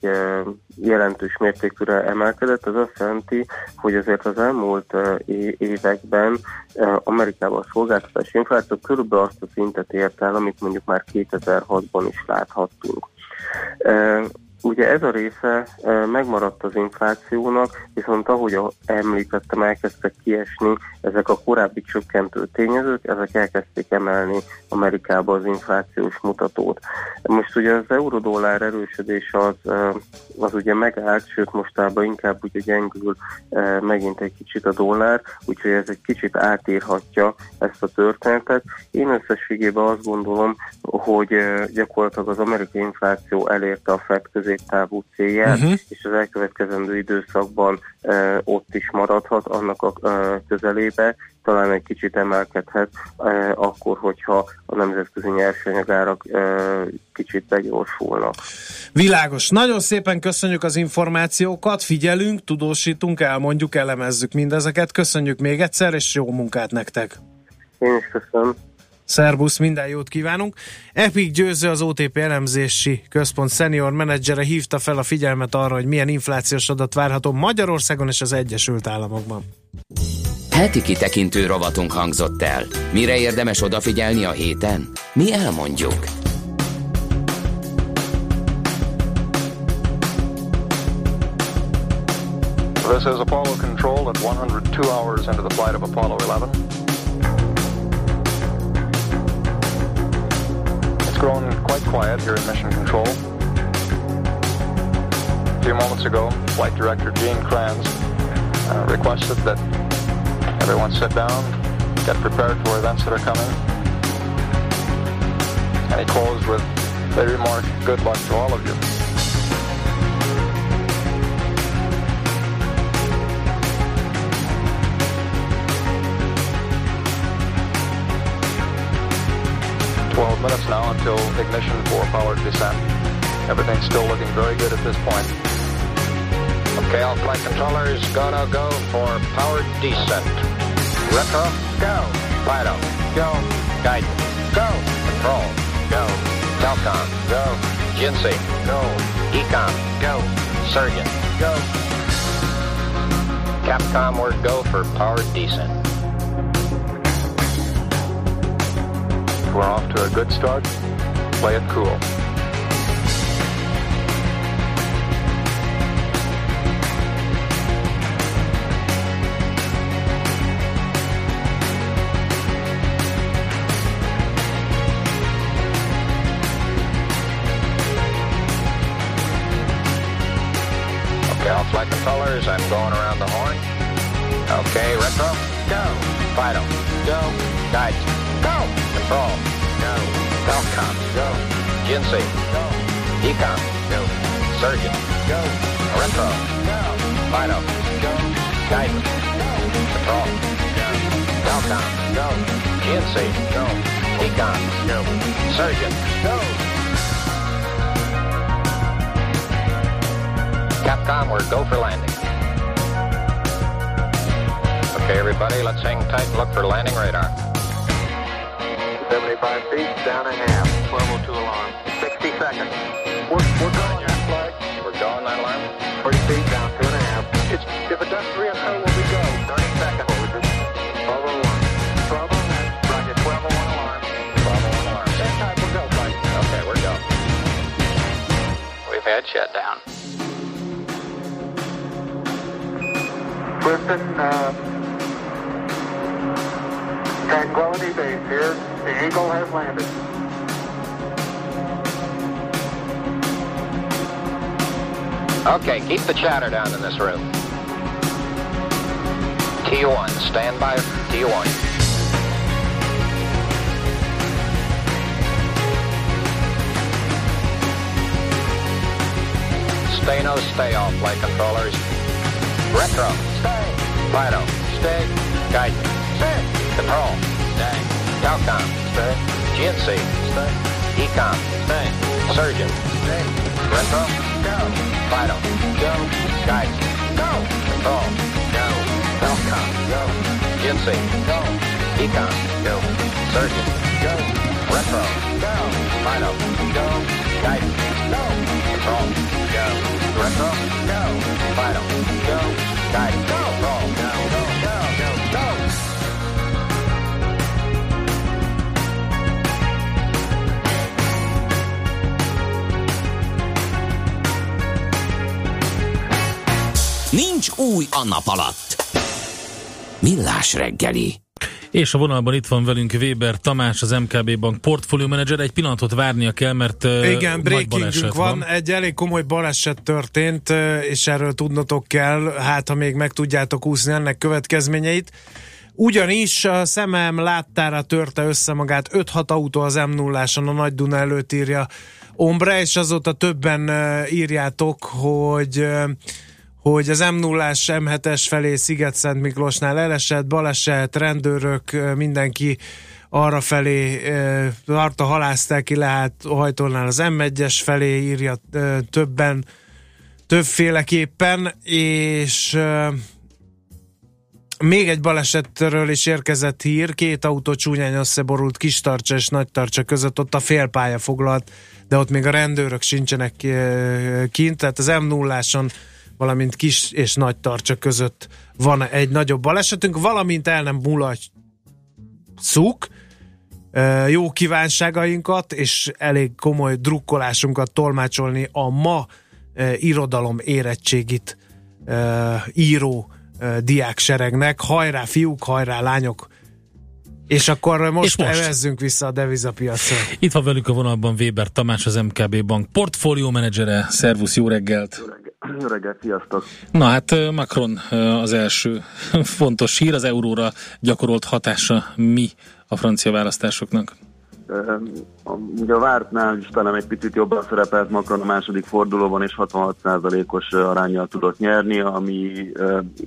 jelentős mértékűre emelkedett. Ez azt jelenti, hogy azért az elmúlt években Amerikában a szolgáltatási infláció körülbelül azt a szintet ért el, amit mondjuk már 2006-ban is láthattunk. Ugye ez a része megmaradt az inflációnak, viszont ahogy említettem, elkezdtek kiesni ezek a korábbi csökkentő tényezők, ezek elkezdték emelni Amerikába az inflációs mutatót. Most ugye az eurodollár erősödés az, az ugye megállt, sőt mostában inkább ugye gyengül megint egy kicsit a dollár, úgyhogy ez egy kicsit átírhatja ezt a történetet. Én összességében azt gondolom, hogy gyakorlatilag az amerikai infláció elérte a Fed középtávú célját, uh-huh. és az elkövetkezendő időszakban ott is maradhat annak a közelébe, talán egy kicsit emelkedhet akkor, hogyha a nemzetközi nyersanyagárak kicsit begyorsulnak. Világos. Nagyon szépen köszönjük az információkat, figyelünk, tudósítunk, elmondjuk, elemezzük mindezeket. Köszönjük még egyszer, és jó munkát nektek! Én is köszönöm. Szerbusz, minden jót kívánunk. Epic Győző az OTP elemzési központ senior menedzsere hívta fel a figyelmet arra, hogy milyen inflációs adat várható Magyarországon és az Egyesült Államokban. Heti kitekintő rovatunk hangzott el. Mire érdemes odafigyelni a héten? Mi elmondjuk. This is Apollo Control at 102 hours into the flight of Apollo 11. Grown quite quiet here in Mission Control. A few moments ago, Flight Director Gene Kranz uh, requested that everyone sit down, get prepared for events that are coming. And he closed with the remark, good luck to all of you. 12 minutes now until ignition for powered descent. Everything's still looking very good at this point. Okay, all flight controllers, gonna go for powered descent. Retro, go. Fido, go. Guidance, go. Control, go. Telcom, go. Jinsei, go. Ecom, go. Surgeon, go. Capcom, we're go for powered descent. We're off to a good start. Play it cool. Controllers. I'm going around the horn. Okay, retro. Go. Fido. Go. Guide. Control. Go. Telcom. Go. Jinsei. Go. Ecom. Go. Surgeon. Go. Retro. Go. Fido. Go. Guidance. Go. Control. Go. Go. Go. Econ. Go. Surgeon. Go. Capcom, we're go for landing. Okay, everybody, let's hang tight and look for landing radar. 75 feet, down a half. 1202 alarm. 60 seconds. We're, we're going, that flag. We're going, that alarm. 40 feet, down two and a half. It's, if it does reoccur, will we go? 30 seconds. It? 1201. 1201. Roger, 1201 alarm. 1201 alarm. Stand tight, we'll go. Okay, we're go. We've had shutdown. Clifton, uh, Tranquility Base here. The Eagle has landed. Okay, keep the chatter down in this room. T1, stand by T1. Stay no stay off, flight controllers. Retro, stay. Fido, stay. Guidance, stay. Control, stay. Telcom, stay. GNC, stay. Ecom, stay. Surgeon, stay. Retro, go. Fido, go. Guidance, go. Control, go. Telcom, go. GNC, go. Ecom, go. Surgeon, go. Retro, go. Fido, go. Guidance, go. Control, go. Retro, go. Fido, go. Go. Go, Nincs új a nap alatt. Millás reggeli. És a vonalban itt van velünk Weber Tamás, az MKB Bank portfólió menedzser. Egy pillanatot várnia kell, mert Igen, nagy breakingünk van. van. Egy elég komoly baleset történt, és erről tudnotok kell, hát ha még meg tudjátok úszni ennek következményeit. Ugyanis a szemem láttára törte össze magát 5-6 autó az m 0 a Nagy Duna előtt írja Ombre, és azóta többen írjátok, hogy hogy az m 0 M7-es felé Sziget-Szent Miklósnál elesett, baleset, rendőrök, mindenki arra felé tarta halázták ki lehet hajtolnál az M1-es felé, írja többen, többféleképpen, és még egy balesetről is érkezett hír, két autó csúnyán összeborult Kistarcsa és Nagytarcsa között, ott a félpálya foglalt, de ott még a rendőrök sincsenek kint, tehát az m 0 valamint Kis és Nagytarcsa között van egy nagyobb balesetünk, valamint el nem mulatszuk jó kívánságainkat, és elég komoly drukkolásunkat tolmácsolni a ma irodalom érettségit író diákseregnek. Hajrá fiúk, hajrá lányok! És akkor most, És most? evezzünk vissza a devizapiacra. Itt van velük a vonalban Weber Tamás, az MKB Bank portfólió menedzsere. Szervusz, jó reggelt! Jó reggelt, sziasztok! Na hát Macron az első (laughs) fontos hír, az euróra gyakorolt hatása mi a francia választásoknak? Ugye a vártnál is talán egy picit jobban szerepelt Macron a második fordulóban, és 66%-os arányjal tudott nyerni, ami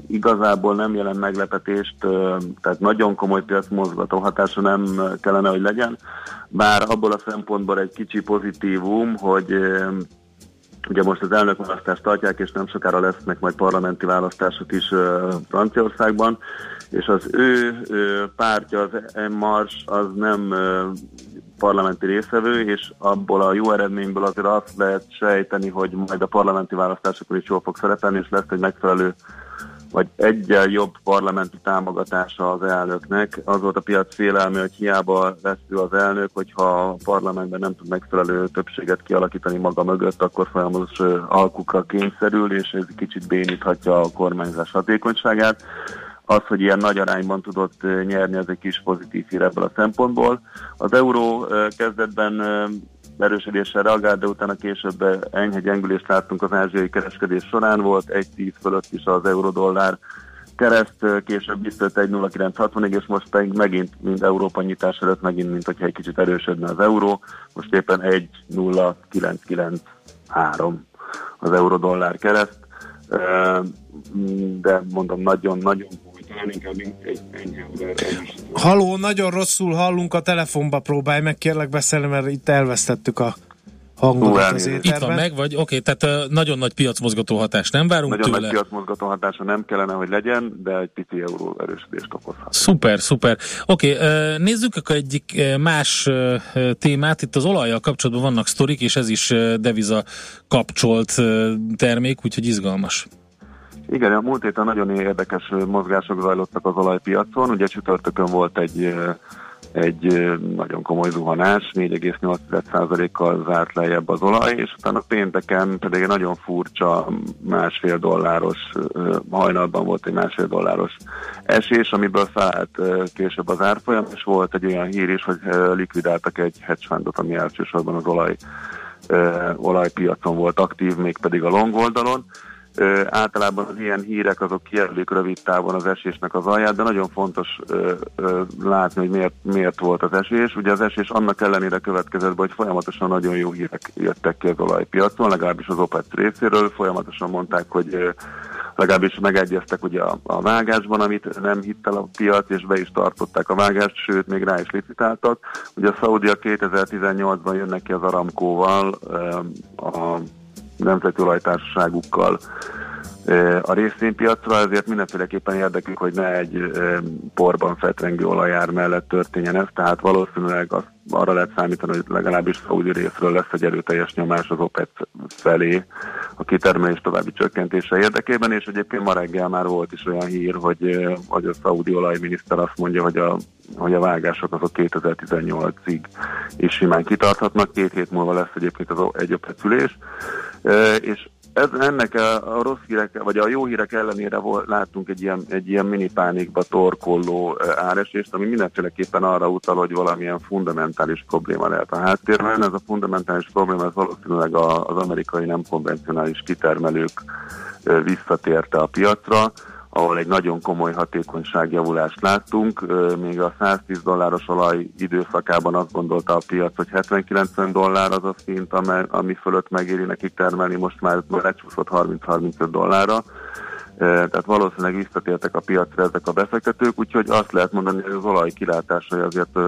igazából nem jelent meglepetést, tehát nagyon komoly piacmozgató hatása nem kellene, hogy legyen, bár abból a szempontból egy kicsi pozitívum, hogy Ugye most az elnökválasztást tartják, és nem sokára lesznek majd parlamenti választások is Franciaországban, és az ő pártja, az Marche, az nem parlamenti részevő, és abból a jó eredményből azért azt lehet sejteni, hogy majd a parlamenti választásokon is jól fog szerepelni, és lesz egy megfelelő vagy egyel jobb parlamenti támogatása az elnöknek. Az volt a piac félelme, hogy hiába lesz ő az elnök, hogyha a parlamentben nem tud megfelelő többséget kialakítani maga mögött, akkor folyamatos alkukra kényszerül, és ez kicsit béníthatja a kormányzás hatékonyságát. Az, hogy ilyen nagy arányban tudott nyerni, ez egy kis pozitív hír ebből a szempontból. Az euró kezdetben erősödéssel reagált, de utána később enyhe gyengülést láttunk az ázsiai kereskedés során, volt egy 10 fölött is az euró-dollár kereszt, később visszajött egy 0,960-ig, és most pedig megint, mint Európa nyitás előtt, megint, mint hogyha egy kicsit erősödne az euró, most éppen 1,0993 az euró-dollár kereszt, de mondom, nagyon-nagyon talán inkább egy Haló, nagyon rosszul hallunk a telefonba, próbálj meg kérlek beszélni, mert itt elvesztettük a hangodat az éterben. Itt van meg, vagy oké, okay, tehát uh, nagyon nagy piacmozgató hatás nem várunk Nagyon tőle. nagy piacmozgató hatása nem kellene, hogy legyen, de egy pici euró erősödést okozhat. Szuper, szuper. Oké, okay, uh, nézzük akkor egyik uh, más uh, témát. Itt az olajjal kapcsolatban vannak sztorik, és ez is uh, deviza kapcsolt uh, termék, úgyhogy izgalmas. Igen, a múlt héten nagyon érdekes mozgások zajlottak az olajpiacon. Ugye csütörtökön volt egy egy nagyon komoly zuhanás, 4,8%-kal zárt lejjebb az olaj, és utána pénteken pedig egy nagyon furcsa másfél dolláros, hajnalban volt egy másfél dolláros esés, amiből felállt később az árfolyam, és volt egy olyan hír is, hogy likvidáltak egy hedge fundot, ami elsősorban az olaj, olajpiacon volt aktív, mégpedig a long oldalon. Általában az ilyen hírek azok kijelölik rövid távon az esésnek az alját, de nagyon fontos ö, ö, látni, hogy miért, miért volt az esés. Ugye az esés annak ellenére következett, hogy folyamatosan nagyon jó hírek jöttek ki az olajpiacon, legalábbis az OPEC részéről, folyamatosan mondták, hogy ö, legalábbis megegyeztek ugye a, a vágásban, amit nem hitt el a piac, és be is tartották a vágást, sőt, még rá is licitáltak. Ugye a Saudia 2018-ban jönnek ki az Aramkóval, a nemzeti olajtársaságukkal a részvénypiacra, ezért mindenféleképpen érdekük, hogy ne egy porban fetrengő olajár mellett történjen ez, tehát valószínűleg az, arra lehet számítani, hogy legalábbis Szaudi részről lesz egy erőteljes nyomás az OPEC felé a kitermelés további csökkentése érdekében, és egyébként ma reggel már volt is olyan hír, hogy, hogy a szaudi olajminiszter azt mondja, hogy a, hogy a vágások azok 2018-ig is simán kitarthatnak, két hét múlva lesz egyébként az egy OPEC ülés, és ez, ennek a, a rossz hírek, vagy a jó hírek ellenére volt, láttunk egy ilyen, egy ilyen mini pánikba torkolló áresést, ami mindenféleképpen arra utal, hogy valamilyen fundamentális probléma lehet a háttérben. Ez a fundamentális probléma ez valószínűleg az amerikai nem konvencionális kitermelők visszatérte a piacra, ahol egy nagyon komoly hatékonyságjavulást láttunk. Még a 110 dolláros olaj időszakában azt gondolta a piac, hogy 70-90 dollár az a szint, ami fölött megéri nekik termelni, most már lecsúszott 30-35 dollárra. Tehát valószínűleg visszatértek a piacra ezek a befektetők, úgyhogy azt lehet mondani, hogy az olaj kilátásai azért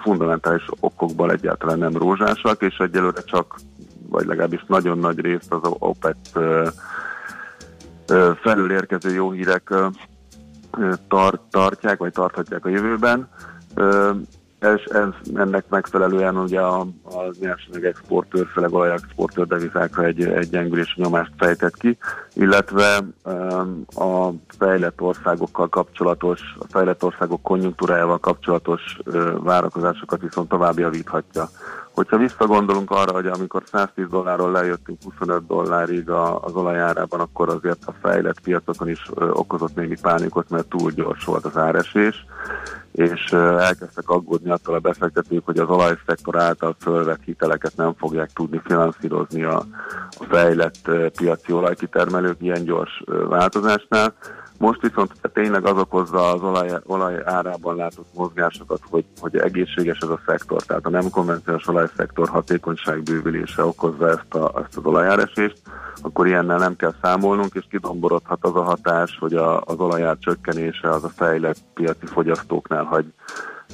fundamentális okokból egyáltalán nem rózsásak, és egyelőre csak, vagy legalábbis nagyon nagy részt az OPEC felül érkező jó hírek tart, tartják, vagy tarthatják a jövőben. És ez, ennek megfelelően ugye a, a nyersanyag exportőr, főleg olajexportőr devizákra egy, egy gyengülési nyomást fejtett ki, illetve a fejlett országokkal kapcsolatos, a fejlett országok konjunktúrájával kapcsolatos várakozásokat viszont tovább javíthatja. Hogyha visszagondolunk arra, hogy amikor 110 dollárról lejöttünk 25 dollárig az olajárában, akkor azért a fejlett piacokon is okozott némi pánikot, mert túl gyors volt az áresés, és elkezdtek aggódni attól a befektetők, hogy az olajszektor által fölvett hiteleket nem fogják tudni finanszírozni a, a fejlett piaci olajkitermelők ilyen gyors változásnál. Most viszont tényleg az okozza az olaj, olaj árában látott mozgásokat, hogy, hogy egészséges ez a szektor, tehát a nem konvencionális olajszektor hatékonyság bővülése okozza ezt, a, ezt az olajáresést, akkor ilyennel nem kell számolnunk, és kidomborodhat az a hatás, hogy a, az olajár csökkenése az a fejlett piaci fogyasztóknál hagy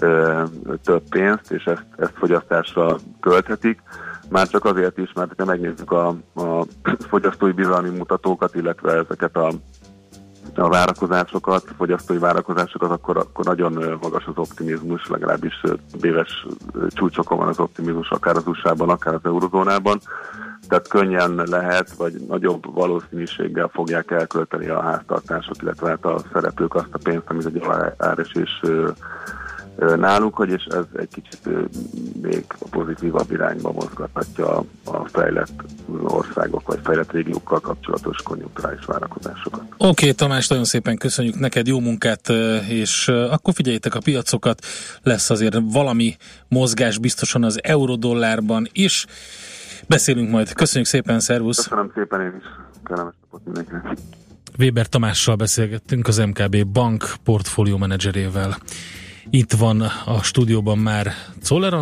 ö, több pénzt, és ezt, ezt fogyasztásra költhetik. Már csak azért is, mert ha megnézzük a, a fogyasztói bizalmi mutatókat, illetve ezeket a a várakozásokat, fogyasztói várakozásokat, akkor, akkor nagyon magas az optimizmus, legalábbis éves csúcsokon van az optimizmus, akár az USA-ban, akár az eurozónában. Tehát könnyen lehet, vagy nagyobb valószínűséggel fogják elkölteni a háztartások, illetve hát a szereplők azt a pénzt, amit egy áresés nálunk, hogy és ez egy kicsit még pozitívabb irányba mozgathatja a fejlett országok vagy fejlett régiókkal kapcsolatos konjunkturális várakozásokat. Oké, okay, Tamás, nagyon szépen köszönjük neked, jó munkát, és akkor figyeljétek a piacokat, lesz azért valami mozgás biztosan az eurodollárban is. Beszélünk majd. Köszönjük szépen, szervusz! Köszönöm szépen én is. Kellemes napot mindenkinek. Weber Tamással beszélgettünk az MKB bank portfólió menedzserével. Itt van a stúdióban már Czoller